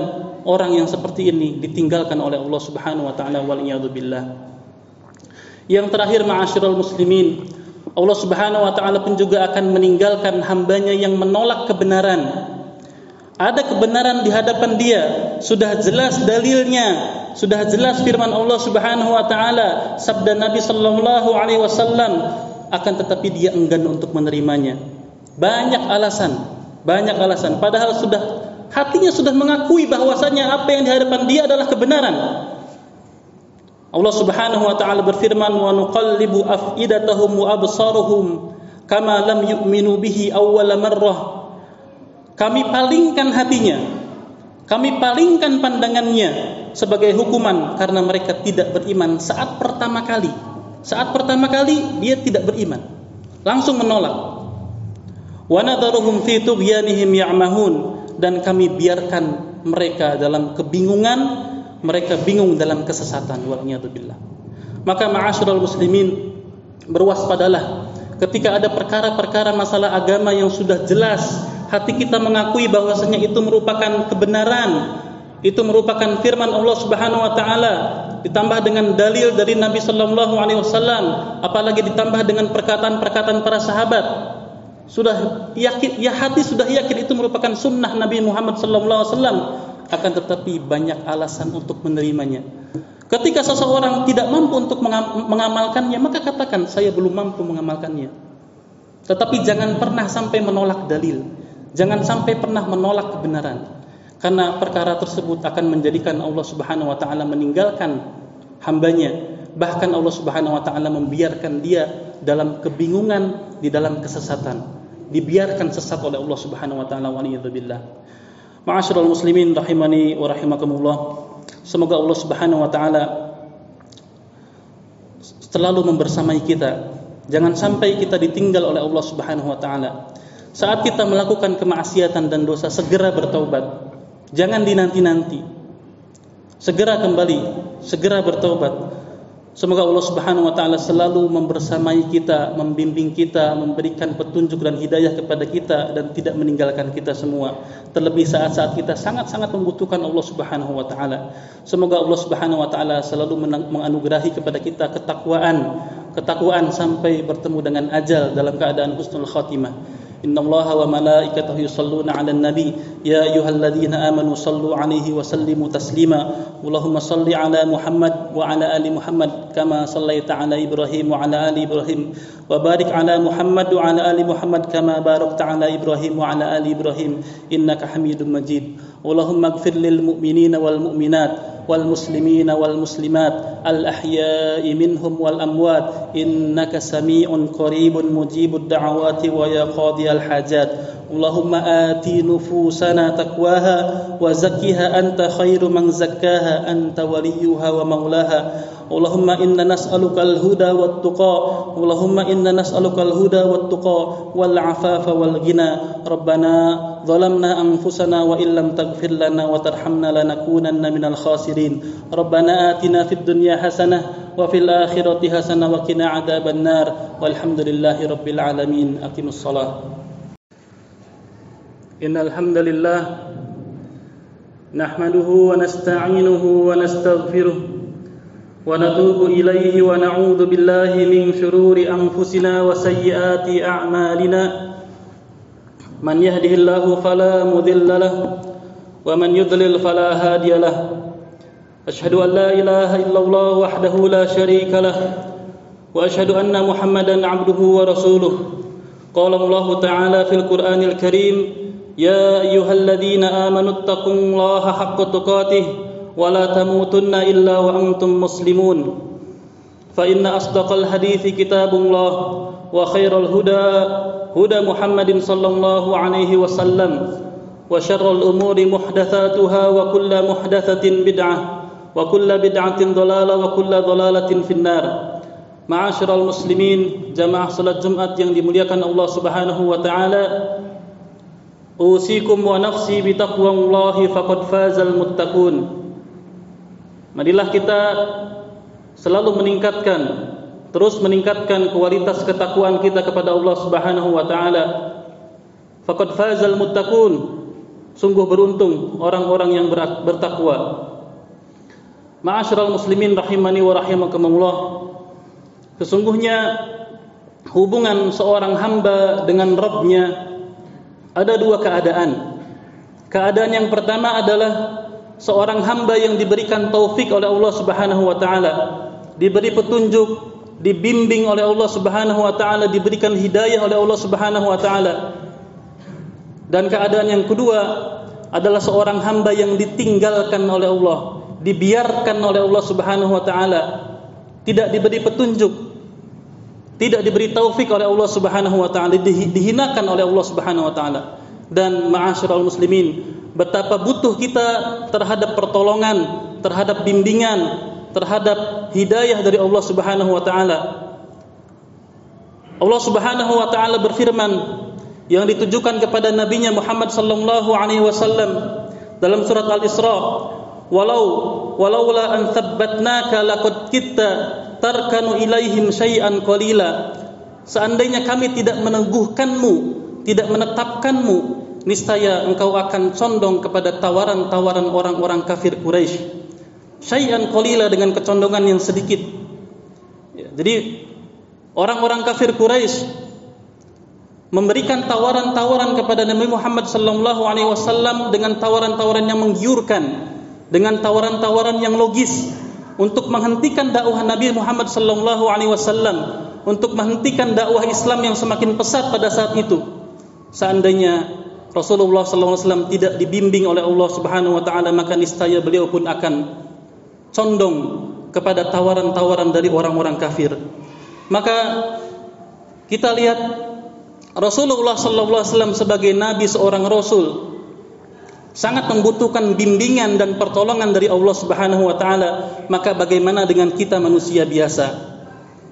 orang yang seperti ini ditinggalkan oleh Allah Subhanahu wa taala wal billah. Yang terakhir ma'asyiral muslimin, Allah Subhanahu wa taala pun juga akan meninggalkan hambanya yang menolak kebenaran. Ada kebenaran di hadapan dia, sudah jelas dalilnya, sudah jelas firman Allah Subhanahu wa taala, sabda Nabi sallallahu alaihi wasallam, akan tetapi dia enggan untuk menerimanya. Banyak alasan, banyak alasan. Padahal sudah hatinya sudah mengakui bahwasanya apa yang di hadapan dia adalah kebenaran. Allah Subhanahu wa taala berfirman wa nuqallibu afidatahum wa absaruhum kama lam yu'minu bihi awwala marrah. Kami palingkan hatinya. Kami palingkan pandangannya sebagai hukuman karena mereka tidak beriman saat pertama kali. Saat pertama kali dia tidak beriman. Langsung menolak wa nadharuhum fi tughyanihim ya'mahun dan kami biarkan mereka dalam kebingungan mereka bingung dalam kesesatan wal billah maka ma'asyiral muslimin berwaspadalah ketika ada perkara-perkara masalah agama yang sudah jelas hati kita mengakui bahwasanya itu merupakan kebenaran itu merupakan firman Allah Subhanahu wa taala ditambah dengan dalil dari Nabi sallallahu alaihi wasallam apalagi ditambah dengan perkataan-perkataan para sahabat. Sudah yakin ya hati sudah yakin itu merupakan sunnah Nabi Muhammad sallallahu alaihi wasallam akan tetapi banyak alasan untuk menerimanya. Ketika seseorang tidak mampu untuk mengamalkannya, maka katakan saya belum mampu mengamalkannya. Tetapi jangan pernah sampai menolak dalil. Jangan sampai pernah menolak kebenaran. Karena perkara tersebut akan menjadikan Allah Subhanahu wa taala meninggalkan hambanya. Bahkan Allah Subhanahu wa taala membiarkan dia dalam kebingungan, di dalam kesesatan dibiarkan sesat oleh Allah Subhanahu wa taala. Ma'asyiral muslimin rahimani wa rahimakumullah. Semoga Allah Subhanahu wa taala selalu membersamai kita. Jangan sampai kita ditinggal oleh Allah Subhanahu wa taala. Saat kita melakukan kemaksiatan dan dosa segera bertaubat. Jangan dinanti-nanti. Segera kembali, segera bertaubat. Semoga Allah Subhanahu wa taala selalu membersamai kita, membimbing kita, memberikan petunjuk dan hidayah kepada kita dan tidak meninggalkan kita semua. Terlebih saat-saat kita sangat-sangat membutuhkan Allah Subhanahu wa taala. Semoga Allah Subhanahu wa taala selalu menganugerahi kepada kita ketakwaan, ketakwaan sampai bertemu dengan ajal dalam keadaan husnul khatimah. إن الله وملائكته يصلون على النبي. يا أيها الذين آمنوا صلوا عليه وسلموا تسليما. اللهم صل على محمد وعلى آل محمد كما صليت على إبراهيم وعلى آل إبراهيم. وبارك على محمد وعلى آل محمد كما باركت على إبراهيم وعلى آل إبراهيم. إنك حميد مجيد. اللهم اغفر للمؤمنين والمؤمنات. والمسلمين والمسلمات الأحياء منهم والأموات. إنك سميع قريب مجيب الدعوات ويا قاضي الحاجات. اللهم آت نفوسنا تقواها وزكها أنت خير من زكاها أنت وليها ومولاها. اللهم إنا نسألك الهدى والتقى. اللهم إنا نسألك الهدى والتقى والعفاف والغنى. ربنا ظلمنا أنفسنا وإن لم تغفر لنا وترحمنا لنكونن من الخاسرين ربنا آتنا في الدنيا حسنة وفي الآخرة حسنة وقنا عذاب النار والحمد لله رب العالمين أقم الصلاة إن الحمد لله نحمده ونستعينه ونستغفره ونتوب إليه ونعوذ بالله من شرور أنفسنا وسيئات أعمالنا من يهده الله فلا مذل له ومن يضلل فلا هادي له. أشهد أن لا إله إلا الله وحده لا شريك له وأشهد أن محمدا عبده ورسوله. قال الله تعالى في القرآن الكريم يا أيها الذين آمنوا اتقوا الله حق تقاته ولا تموتن إلا وأنتم مسلمون. فإن أصدق الحديث كتاب الله وخير الهدى هدى محمد صلى الله عليه وسلم وشر الأمور محدثاتها وكل محدثة بدعة وكل بدعة ضلالة وكل ضلالة في النار Ma'asyiral muslimin, jamaah salat Jumat yang dimuliakan Allah Subhanahu wa taala. Usikum wa nafsi bi taqwallahi faqad fazal muttaqun. Marilah kita selalu meningkatkan terus meningkatkan kualitas ketakwaan kita kepada Allah Subhanahu wa taala. Faqad fazal muttaqun. Sungguh beruntung orang-orang yang bertakwa. Ma'asyiral muslimin rahimani wa rahimakumullah. Sesungguhnya hubungan seorang hamba dengan Rabbnya ada dua keadaan. Keadaan yang pertama adalah seorang hamba yang diberikan taufik oleh Allah Subhanahu wa taala, diberi petunjuk, dibimbing oleh Allah Subhanahu wa taala, diberikan hidayah oleh Allah Subhanahu wa taala. Dan keadaan yang kedua adalah seorang hamba yang ditinggalkan oleh Allah, dibiarkan oleh Allah Subhanahu wa taala, tidak diberi petunjuk, tidak diberi taufik oleh Allah Subhanahu wa taala, dihinakan oleh Allah Subhanahu wa taala. Dan ma'asyiral muslimin, betapa butuh kita terhadap pertolongan, terhadap bimbingan, terhadap hidayah dari Allah Subhanahu wa taala. Allah Subhanahu wa taala berfirman yang ditujukan kepada nabinya Muhammad sallallahu alaihi wasallam dalam surat Al-Isra, "Walau walaula an thabbatnaka laqad kitta tarkanu ilaihim syai'an qalila." Seandainya kami tidak meneguhkanmu, tidak menetapkanmu, niscaya engkau akan condong kepada tawaran-tawaran orang-orang kafir Quraisy. Syai'an qalila dengan kecondongan yang sedikit. Ya, jadi orang-orang kafir Quraisy memberikan tawaran-tawaran kepada Nabi Muhammad sallallahu alaihi wasallam dengan tawaran-tawaran yang menggiurkan, dengan tawaran-tawaran yang logis untuk menghentikan dakwah Nabi Muhammad sallallahu alaihi wasallam, untuk menghentikan dakwah Islam yang semakin pesat pada saat itu. Seandainya Rasulullah sallallahu alaihi wasallam tidak dibimbing oleh Allah Subhanahu wa taala, maka niscaya beliau pun akan condong kepada tawaran-tawaran dari orang-orang kafir. Maka kita lihat Rasulullah sallallahu alaihi wasallam sebagai nabi seorang rasul sangat membutuhkan bimbingan dan pertolongan dari Allah Subhanahu wa taala, maka bagaimana dengan kita manusia biasa?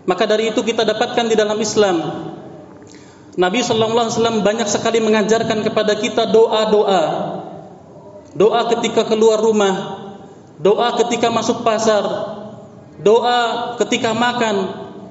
Maka dari itu kita dapatkan di dalam Islam Nabi sallallahu alaihi wasallam banyak sekali mengajarkan kepada kita doa-doa. Doa ketika keluar rumah, doa ketika masuk pasar, doa ketika makan,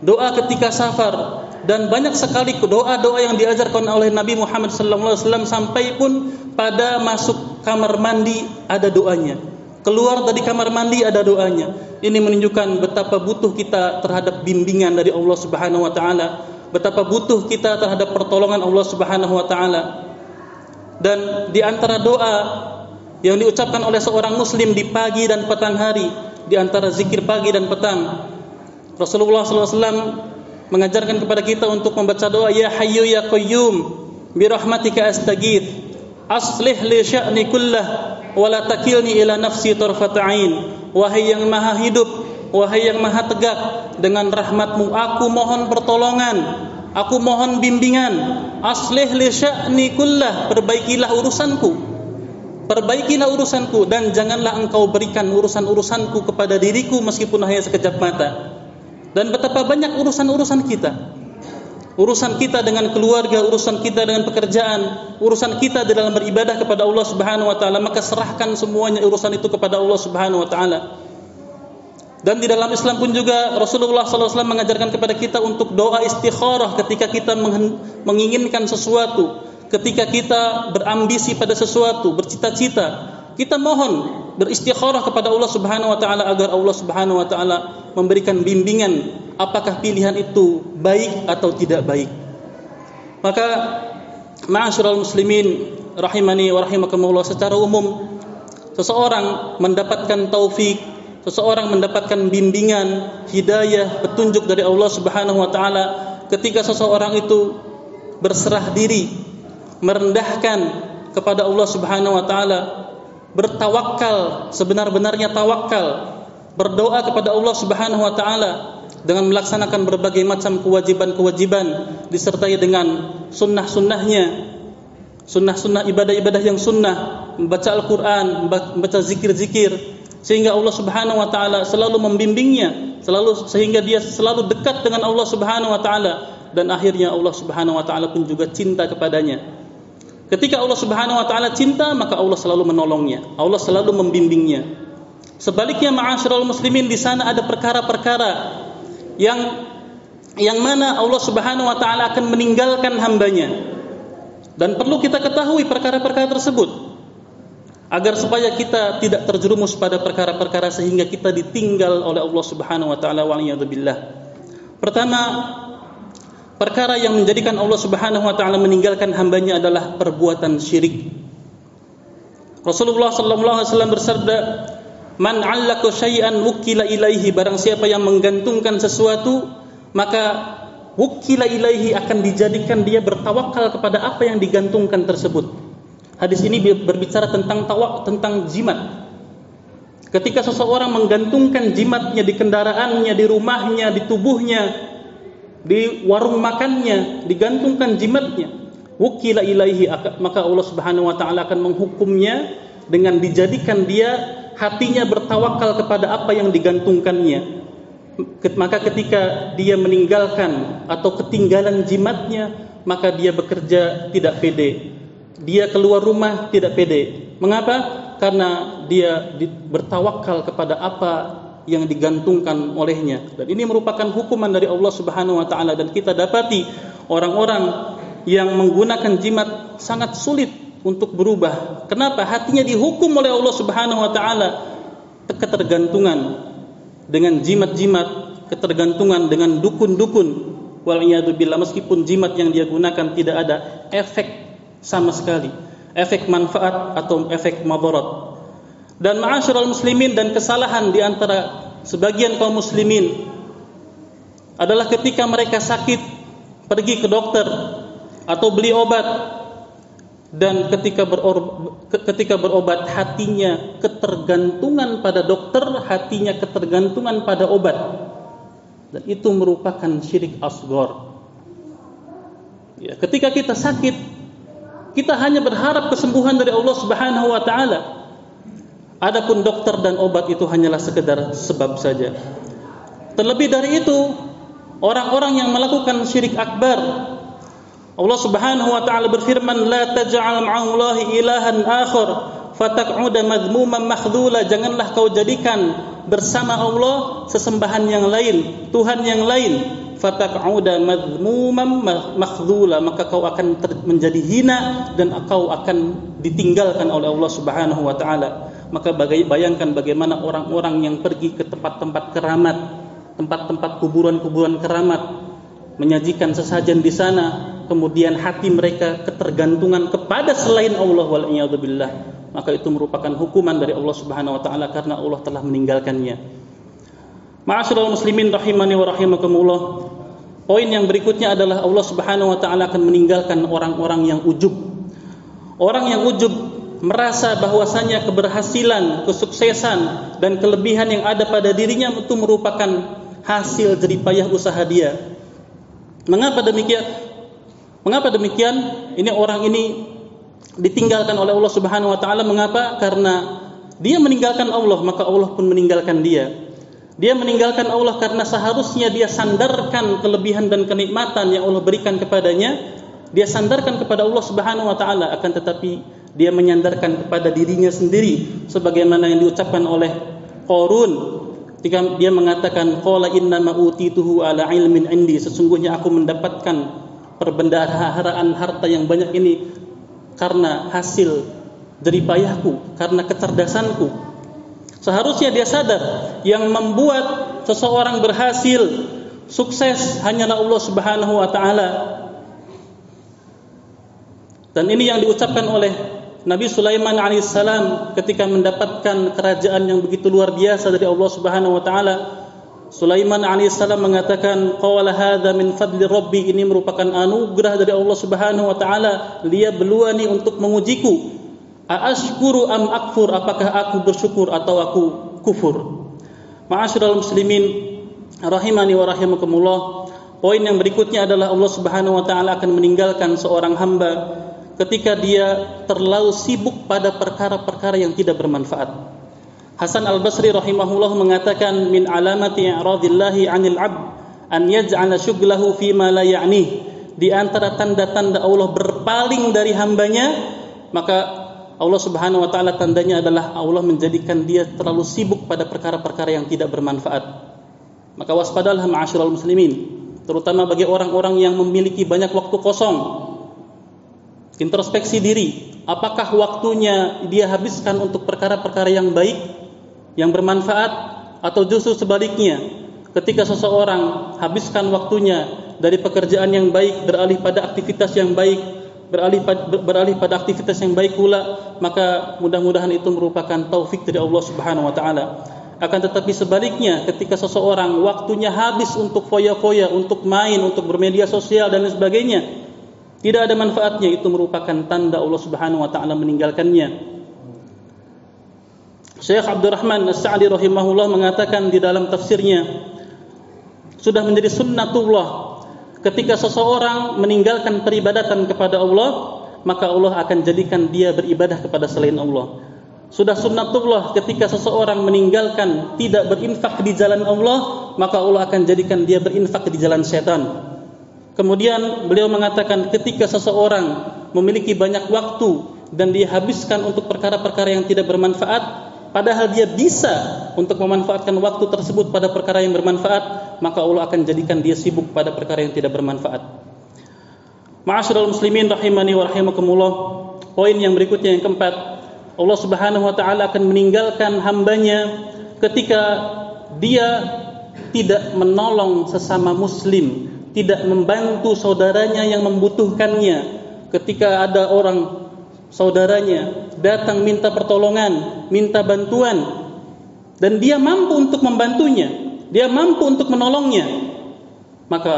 doa ketika safar, dan banyak sekali doa-doa yang diajarkan oleh Nabi Muhammad SAW sampai pun pada masuk kamar mandi ada doanya. Keluar dari kamar mandi ada doanya. Ini menunjukkan betapa butuh kita terhadap bimbingan dari Allah Subhanahu wa taala, betapa butuh kita terhadap pertolongan Allah Subhanahu wa taala. Dan di antara doa yang diucapkan oleh seorang muslim di pagi dan petang hari, di antara zikir pagi dan petang, Rasulullah SAW mengajarkan kepada kita untuk membaca doa ya hayyu ya qayyum bi rahmatika astaghith aslih li sya'ni kullah wa la takilni ila nafsi tarfat ain. Wahai yang maha hidup wahai yang maha tegak dengan rahmatmu aku mohon pertolongan aku mohon bimbingan. Aslih li sya'ni kullah perbaikilah urusanku perbaikilah urusanku dan janganlah engkau berikan urusan-urusanku kepada diriku meskipun hanya sekejap mata dan betapa banyak urusan-urusan kita. Urusan kita dengan keluarga, urusan kita dengan pekerjaan, urusan kita dalam beribadah kepada Allah Subhanahu wa taala, maka serahkan semuanya urusan itu kepada Allah Subhanahu wa taala. Dan di dalam Islam pun juga Rasulullah SAW mengajarkan kepada kita untuk doa istikharah ketika kita menginginkan sesuatu, ketika kita berambisi pada sesuatu, bercita-cita, kita mohon beristikharah kepada Allah Subhanahu wa taala agar Allah Subhanahu wa taala memberikan bimbingan apakah pilihan itu baik atau tidak baik. Maka ma'asyiral muslimin rahimani wa rahimakumullah secara umum seseorang mendapatkan taufik, seseorang mendapatkan bimbingan, hidayah, petunjuk dari Allah Subhanahu wa taala ketika seseorang itu berserah diri, merendahkan kepada Allah Subhanahu wa taala bertawakal sebenar-benarnya tawakal berdoa kepada Allah Subhanahu wa taala dengan melaksanakan berbagai macam kewajiban-kewajiban disertai dengan sunnah-sunnahnya sunnah-sunnah ibadah-ibadah yang sunnah membaca Al-Quran membaca zikir-zikir sehingga Allah Subhanahu wa taala selalu membimbingnya selalu sehingga dia selalu dekat dengan Allah Subhanahu wa taala dan akhirnya Allah Subhanahu wa taala pun juga cinta kepadanya Ketika Allah Subhanahu wa taala cinta, maka Allah selalu menolongnya. Allah selalu membimbingnya. Sebaliknya ma'asyiral muslimin di sana ada perkara-perkara yang yang mana Allah Subhanahu wa taala akan meninggalkan hambanya. Dan perlu kita ketahui perkara-perkara tersebut agar supaya kita tidak terjerumus pada perkara-perkara sehingga kita ditinggal oleh Allah Subhanahu wa taala wa Pertama, perkara yang menjadikan Allah Subhanahu wa taala meninggalkan hambanya adalah perbuatan syirik. Rasulullah sallallahu alaihi wasallam bersabda, "Man 'allaka syai'an wukila ilaihi barang siapa yang menggantungkan sesuatu, maka wukila ilaihi akan dijadikan dia bertawakal kepada apa yang digantungkan tersebut." Hadis ini berbicara tentang tawak tentang jimat. Ketika seseorang menggantungkan jimatnya di kendaraannya, di rumahnya, di tubuhnya, di warung makannya digantungkan jimatnya. Wukila ilaihi maka Allah Subhanahu wa taala akan menghukumnya dengan dijadikan dia hatinya bertawakal kepada apa yang digantungkannya. Maka ketika dia meninggalkan atau ketinggalan jimatnya maka dia bekerja tidak pede. Dia keluar rumah tidak pede. Mengapa? Karena dia bertawakal kepada apa yang digantungkan olehnya dan ini merupakan hukuman dari Allah Subhanahu wa taala dan kita dapati orang-orang yang menggunakan jimat sangat sulit untuk berubah. Kenapa? Hatinya dihukum oleh Allah Subhanahu wa taala ketergantungan dengan jimat-jimat, ketergantungan dengan dukun-dukun. Wal billah meskipun jimat yang dia gunakan tidak ada efek sama sekali, efek manfaat atau efek madarat dan ma'asyiral muslimin dan kesalahan di antara sebagian kaum muslimin adalah ketika mereka sakit pergi ke dokter atau beli obat dan ketika ketika berobat hatinya ketergantungan pada dokter, hatinya ketergantungan pada obat. Dan itu merupakan syirik asgor. Ya, ketika kita sakit, kita hanya berharap kesembuhan dari Allah Subhanahu wa taala. Adapun dokter dan obat itu hanyalah sekedar sebab saja. Terlebih dari itu, orang-orang yang melakukan syirik akbar Allah Subhanahu wa taala berfirman, "La taj'al ma'allahi ilahan akhar fataq'uda madhmuman makhdhula." Janganlah kau jadikan bersama Allah sesembahan yang lain, Tuhan yang lain. Fataq'uda madhmuman makhdhula, maka kau akan menjadi hina dan kau akan ditinggalkan oleh Allah Subhanahu wa taala maka bayangkan bagaimana orang-orang yang pergi ke tempat-tempat keramat, tempat-tempat kuburan-kuburan keramat menyajikan sesajen di sana, kemudian hati mereka ketergantungan kepada selain Allah wal billah, maka itu merupakan hukuman dari Allah Subhanahu wa taala karena Allah telah meninggalkannya. Ma'asyiral muslimin rahimani wa rahimakumullah. Poin yang berikutnya adalah Allah Subhanahu wa taala akan meninggalkan orang-orang yang ujub. Orang yang ujub merasa bahwasanya keberhasilan, kesuksesan dan kelebihan yang ada pada dirinya itu merupakan hasil jeripayah usaha dia. Mengapa demikian? Mengapa demikian? Ini orang ini ditinggalkan oleh Allah Subhanahu wa taala mengapa? Karena dia meninggalkan Allah, maka Allah pun meninggalkan dia. Dia meninggalkan Allah karena seharusnya dia sandarkan kelebihan dan kenikmatan yang Allah berikan kepadanya. Dia sandarkan kepada Allah Subhanahu wa taala akan tetapi dia menyandarkan kepada dirinya sendiri sebagaimana yang diucapkan oleh Qarun ketika dia mengatakan qala inna ma utituhu ala ilmin indi sesungguhnya aku mendapatkan perbendaharaan harta yang banyak ini karena hasil dari payahku karena kecerdasanku Seharusnya dia sadar yang membuat seseorang berhasil, sukses hanyalah Allah Subhanahu wa taala. Dan ini yang diucapkan oleh Nabi Sulaiman alaihissalam ketika mendapatkan kerajaan yang begitu luar biasa dari Allah Subhanahu wa taala. Sulaiman alaihissalam mengatakan qala hadza min fadli rabbi ini merupakan anugerah dari Allah Subhanahu wa taala beluani untuk mengujiku Aashkuru am akfur apakah aku bersyukur atau aku kufur Ma'asyiral muslimin rahimani wa rahimakumullah Poin yang berikutnya adalah Allah Subhanahu wa taala akan meninggalkan seorang hamba ketika dia terlalu sibuk pada perkara-perkara yang tidak bermanfaat. Hasan Al-Basri rahimahullah mengatakan min alamati i'radillahi 'anil 'abd an yaj'ala syughlahu fi ma la ya'nih. Di antara tanda-tanda Allah berpaling dari hambanya, maka Allah Subhanahu wa taala tandanya adalah Allah menjadikan dia terlalu sibuk pada perkara-perkara yang tidak bermanfaat. Maka waspadalah ma'asyiral muslimin, terutama bagi orang-orang yang memiliki banyak waktu kosong. Introspeksi diri, apakah waktunya dia habiskan untuk perkara-perkara yang baik, yang bermanfaat atau justru sebaliknya, ketika seseorang habiskan waktunya dari pekerjaan yang baik beralih pada aktivitas yang baik beralih beralih pada aktivitas yang baik pula maka mudah-mudahan itu merupakan taufik dari Allah Subhanahu wa taala. Akan tetapi sebaliknya ketika seseorang waktunya habis untuk foya-foya untuk main untuk bermedia sosial dan lain sebagainya tidak ada manfaatnya. Itu merupakan tanda Allah Subhanahu wa taala meninggalkannya. Syekh Abdurrahman As-Sa'di rahimahullah mengatakan di dalam tafsirnya sudah menjadi sunnatullah. Ketika seseorang meninggalkan peribadatan kepada Allah maka Allah akan jadikan dia beribadah kepada selain Allah. Sudah sunnatullah ketika seseorang meninggalkan tidak berinfak di jalan Allah maka Allah akan jadikan dia berinfak di jalan setan kemudian beliau mengatakan ketika seseorang memiliki banyak waktu dan dihabiskan untuk perkara-perkara yang tidak bermanfaat padahal dia bisa untuk memanfaatkan waktu tersebut pada perkara yang bermanfaat maka Allah akan jadikan dia sibuk pada perkara yang tidak bermanfaat. Ma'asyiral muslimin rahimani wa rahimakumullah. Poin yang berikutnya yang keempat, Allah Subhanahu wa taala akan meninggalkan hambanya ketika dia tidak menolong sesama muslim, tidak membantu saudaranya yang membutuhkannya. Ketika ada orang saudaranya datang minta pertolongan, minta bantuan dan dia mampu untuk membantunya, dia mampu untuk menolongnya, maka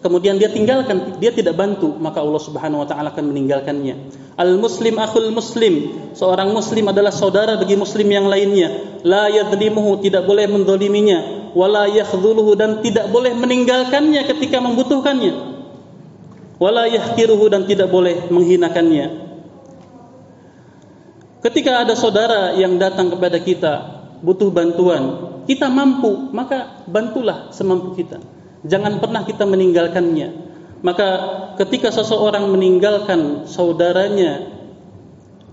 kemudian dia tinggalkan, dia tidak bantu, maka Allah Subhanahu wa taala akan meninggalkannya. Al muslim akhul muslim, seorang muslim adalah saudara bagi muslim yang lainnya. La yadlimuhu, tidak boleh mendoliminya, wala yakhdhuluhu dan tidak boleh meninggalkannya ketika membutuhkannya. Wala yahkiruhu dan tidak boleh menghinakannya. Ketika ada saudara yang datang kepada kita butuh bantuan, kita mampu, maka bantulah semampu kita. Jangan pernah kita meninggalkannya. Maka ketika seseorang meninggalkan saudaranya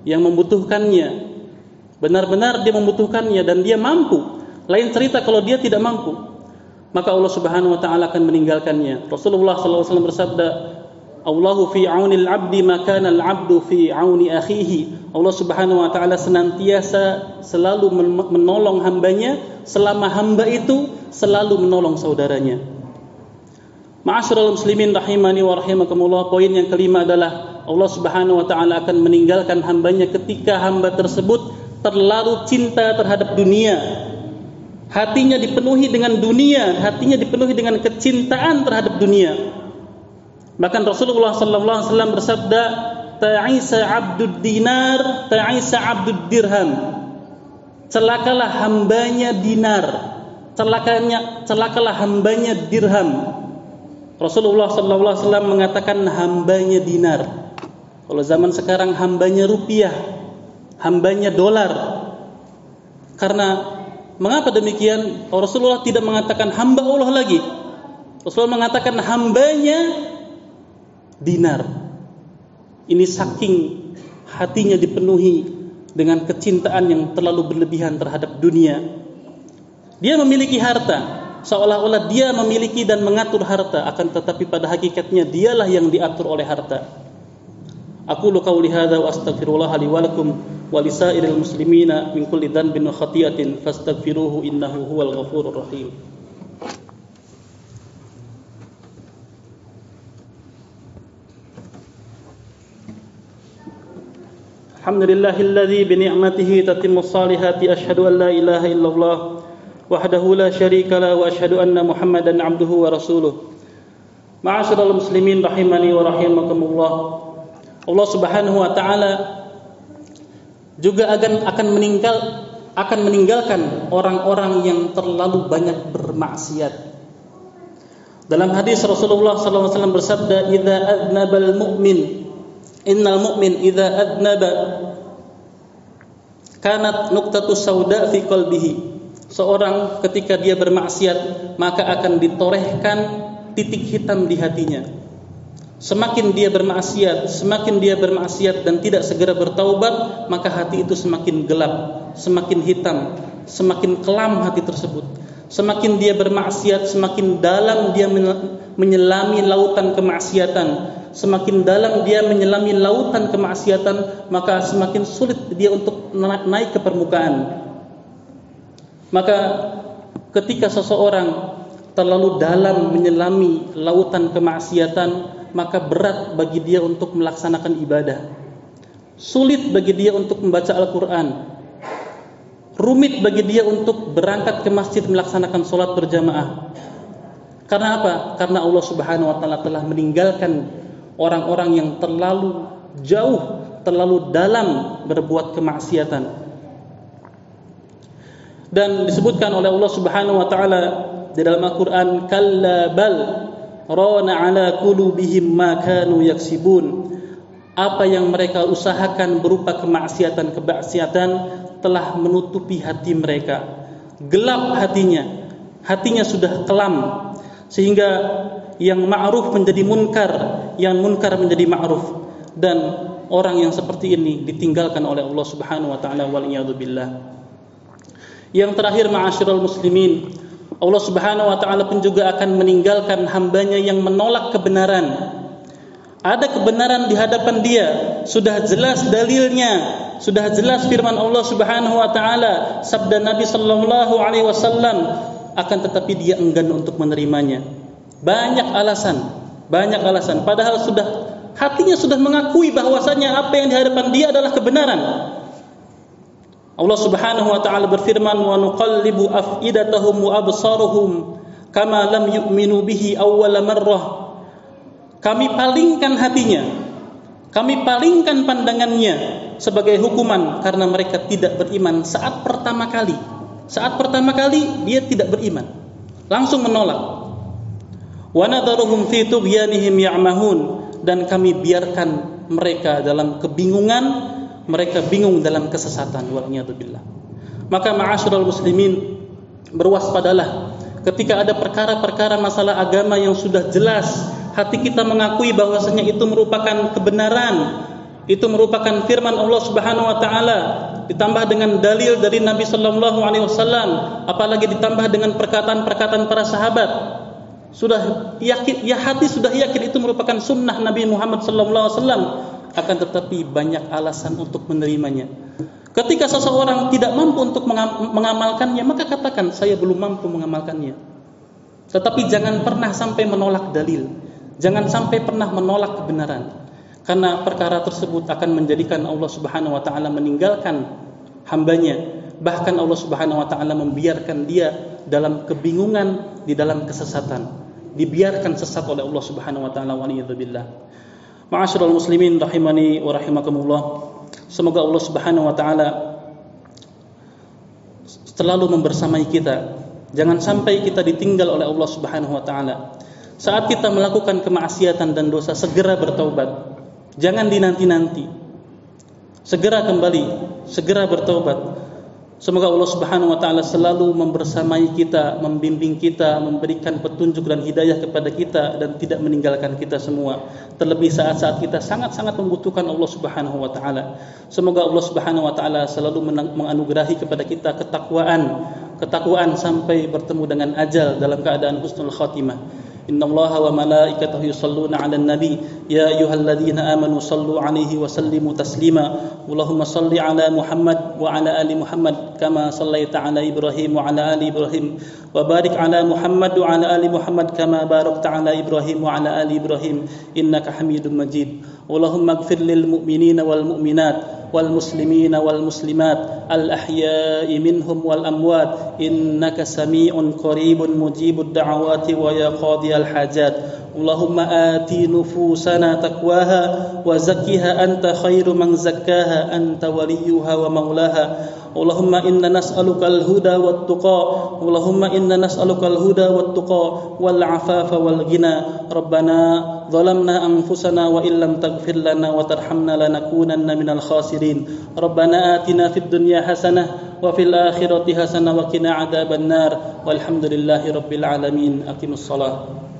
yang membutuhkannya, benar-benar dia membutuhkannya dan dia mampu. Lain cerita kalau dia tidak mampu, maka Allah Subhanahu wa taala akan meninggalkannya. Rasulullah SAW bersabda, Allahu fi aunil abdi maka al abdu fi auni akhihi. Allah Subhanahu wa taala senantiasa selalu menolong hambanya selama hamba itu selalu menolong saudaranya. Ma'asyiral muslimin rahimani wa rahimakumullah, poin yang kelima adalah Allah Subhanahu wa taala akan meninggalkan hambanya ketika hamba tersebut terlalu cinta terhadap dunia. Hatinya dipenuhi dengan dunia, hatinya dipenuhi dengan kecintaan terhadap dunia. Bahkan Rasulullah sallallahu alaihi wasallam bersabda, "Ta'isa 'abdud dinar, ta'isa 'abdud dirham." Celakalah hambanya dinar, celakanya celakalah hambanya dirham. Rasulullah sallallahu alaihi wasallam mengatakan hambanya dinar. Kalau zaman sekarang hambanya rupiah, hambanya dolar. Karena mengapa demikian? Rasulullah tidak mengatakan hamba Allah lagi. Rasulullah mengatakan hambanya dinar. Ini saking hatinya dipenuhi dengan kecintaan yang terlalu berlebihan terhadap dunia. Dia memiliki harta, seolah-olah dia memiliki dan mengatur harta akan tetapi pada hakikatnya dialah yang diatur oleh harta أقول قولي هذا وأستغفر الله لي ولكم ولسائر المسلمين من كل ذنب وخطيئة فاستغفروه إنه هو الغفور الرحيم. الحمد لله الذي بنعمته تتم الصالحات أشهد أن لا إله إلا الله وحده لا شريك له وأشهد أن محمدا عبده ورسوله. معاشر المسلمين رحمني ورحمكم الله. Allah Subhanahu wa taala juga akan akan meninggal akan meninggalkan orang-orang yang terlalu banyak bermaksiat. Dalam hadis Rasulullah SAW bersabda, "Idza adnabal mu'min, innal mu'min idza adnaba kanat nuqtatu sauda fi qalbihi." seorang ketika dia bermaksiat maka akan ditorehkan titik hitam di hatinya. Semakin dia bermaksiat, semakin dia bermaksiat dan tidak segera bertaubat, maka hati itu semakin gelap, semakin hitam, semakin kelam hati tersebut. Semakin dia bermaksiat, semakin dalam dia menyelami lautan kemaksiatan. Semakin dalam dia menyelami lautan kemaksiatan, maka semakin sulit dia untuk naik ke permukaan. Maka ketika seseorang terlalu dalam menyelami lautan kemaksiatan, maka berat bagi dia untuk melaksanakan ibadah. Sulit bagi dia untuk membaca Al-Quran. Rumit bagi dia untuk berangkat ke masjid melaksanakan sholat berjamaah. Karena apa? Karena Allah Subhanahu wa taala telah meninggalkan orang-orang yang terlalu jauh, terlalu dalam berbuat kemaksiatan dan disebutkan oleh Allah Subhanahu wa taala di dalam Al-Qur'an kalla bal rana ala qulubihim ma kanu yaksibun. Apa yang mereka usahakan berupa kemaksiatan-kemaksiatan telah menutupi hati mereka. Gelap hatinya. Hatinya sudah kelam. Sehingga yang ma'ruf menjadi munkar yang munkar menjadi ma'ruf. Dan orang yang seperti ini ditinggalkan oleh Allah Subhanahu wa taala wal billah. Yang terakhir ma'asyiral muslimin, Allah Subhanahu wa taala pun juga akan meninggalkan hambanya yang menolak kebenaran. Ada kebenaran di hadapan dia, sudah jelas dalilnya, sudah jelas firman Allah Subhanahu wa taala, sabda Nabi sallallahu alaihi wasallam, akan tetapi dia enggan untuk menerimanya. Banyak alasan, banyak alasan padahal sudah hatinya sudah mengakui bahwasanya apa yang di hadapan dia adalah kebenaran. Allah Subhanahu wa taala berfirman wa nuqallibu afidatahum wa absaruhum kama lam yu'minu bihi awwal marrah. Kami palingkan hatinya. Kami palingkan pandangannya sebagai hukuman karena mereka tidak beriman saat pertama kali. Saat pertama kali dia tidak beriman. Langsung menolak. Wa nadharuhum fi tughyanihim ya'mahun dan kami biarkan mereka dalam kebingungan mereka bingung dalam kesesatan waliyadzubillah. Maka ma'asyiral muslimin berwaspadalah ketika ada perkara-perkara masalah agama yang sudah jelas hati kita mengakui bahwasanya itu merupakan kebenaran itu merupakan firman Allah Subhanahu wa taala ditambah dengan dalil dari Nabi sallallahu alaihi wasallam apalagi ditambah dengan perkataan-perkataan para sahabat sudah yakin ya hati sudah yakin itu merupakan sunnah Nabi Muhammad sallallahu alaihi wasallam akan tetapi banyak alasan untuk menerimanya. Ketika seseorang tidak mampu untuk mengamalkannya, maka katakan saya belum mampu mengamalkannya. Tetapi jangan pernah sampai menolak dalil. Jangan sampai pernah menolak kebenaran. Karena perkara tersebut akan menjadikan Allah Subhanahu wa taala meninggalkan hambanya. Bahkan Allah Subhanahu wa taala membiarkan dia dalam kebingungan, di dalam kesesatan. Dibiarkan sesat oleh Allah Subhanahu wa taala. Ma'asyiral muslimin rahimani wa rahimakumullah. Semoga Allah Subhanahu wa taala selalu membersamai kita. Jangan sampai kita ditinggal oleh Allah Subhanahu wa taala. Saat kita melakukan kemaksiatan dan dosa segera bertaubat. Jangan dinanti-nanti. Segera kembali, segera bertaubat. Semoga Allah Subhanahu wa taala selalu membersamai kita, membimbing kita, memberikan petunjuk dan hidayah kepada kita dan tidak meninggalkan kita semua. Terlebih saat-saat kita sangat-sangat membutuhkan Allah Subhanahu wa taala. Semoga Allah Subhanahu wa taala selalu menganugerahi kepada kita ketakwaan, ketakwaan sampai bertemu dengan ajal dalam keadaan husnul khatimah. إن الله وملائكته يصلون على النبي. يا أيها الذين آمنوا صلوا عليه وسلموا تسليما. اللهم صل على محمد وعلى آل محمد كما صليت على إبراهيم وعلى آل إبراهيم. وبارك على محمد وعلى آل محمد كما باركت على إبراهيم وعلى آل إبراهيم. إنك حميد مجيد. اللهم اغفر للمؤمنين والمؤمنات. والمسلمين والمسلمات الأحياء منهم والأموات. إنك سميع قريب مجيب الدعوات ويا قاضي الحاجات. اللهم آت نفوسنا تقواها وزكها أنت خير من زكاها أنت وليها ومولاها. اللهم إنا نسألك الهدى والتقى اللهم إنا نسألك الهدى والتقى والعفاف والغنى. ربنا ظلمنا أنفسنا وإن لم تغفر لنا وترحمنا لنكونن من الخاسرين. ربنا آتنا في الدنيا حسنة وفي الآخرة حسنة وقنا عذاب النار. والحمد لله رب العالمين. أقم الصلاة.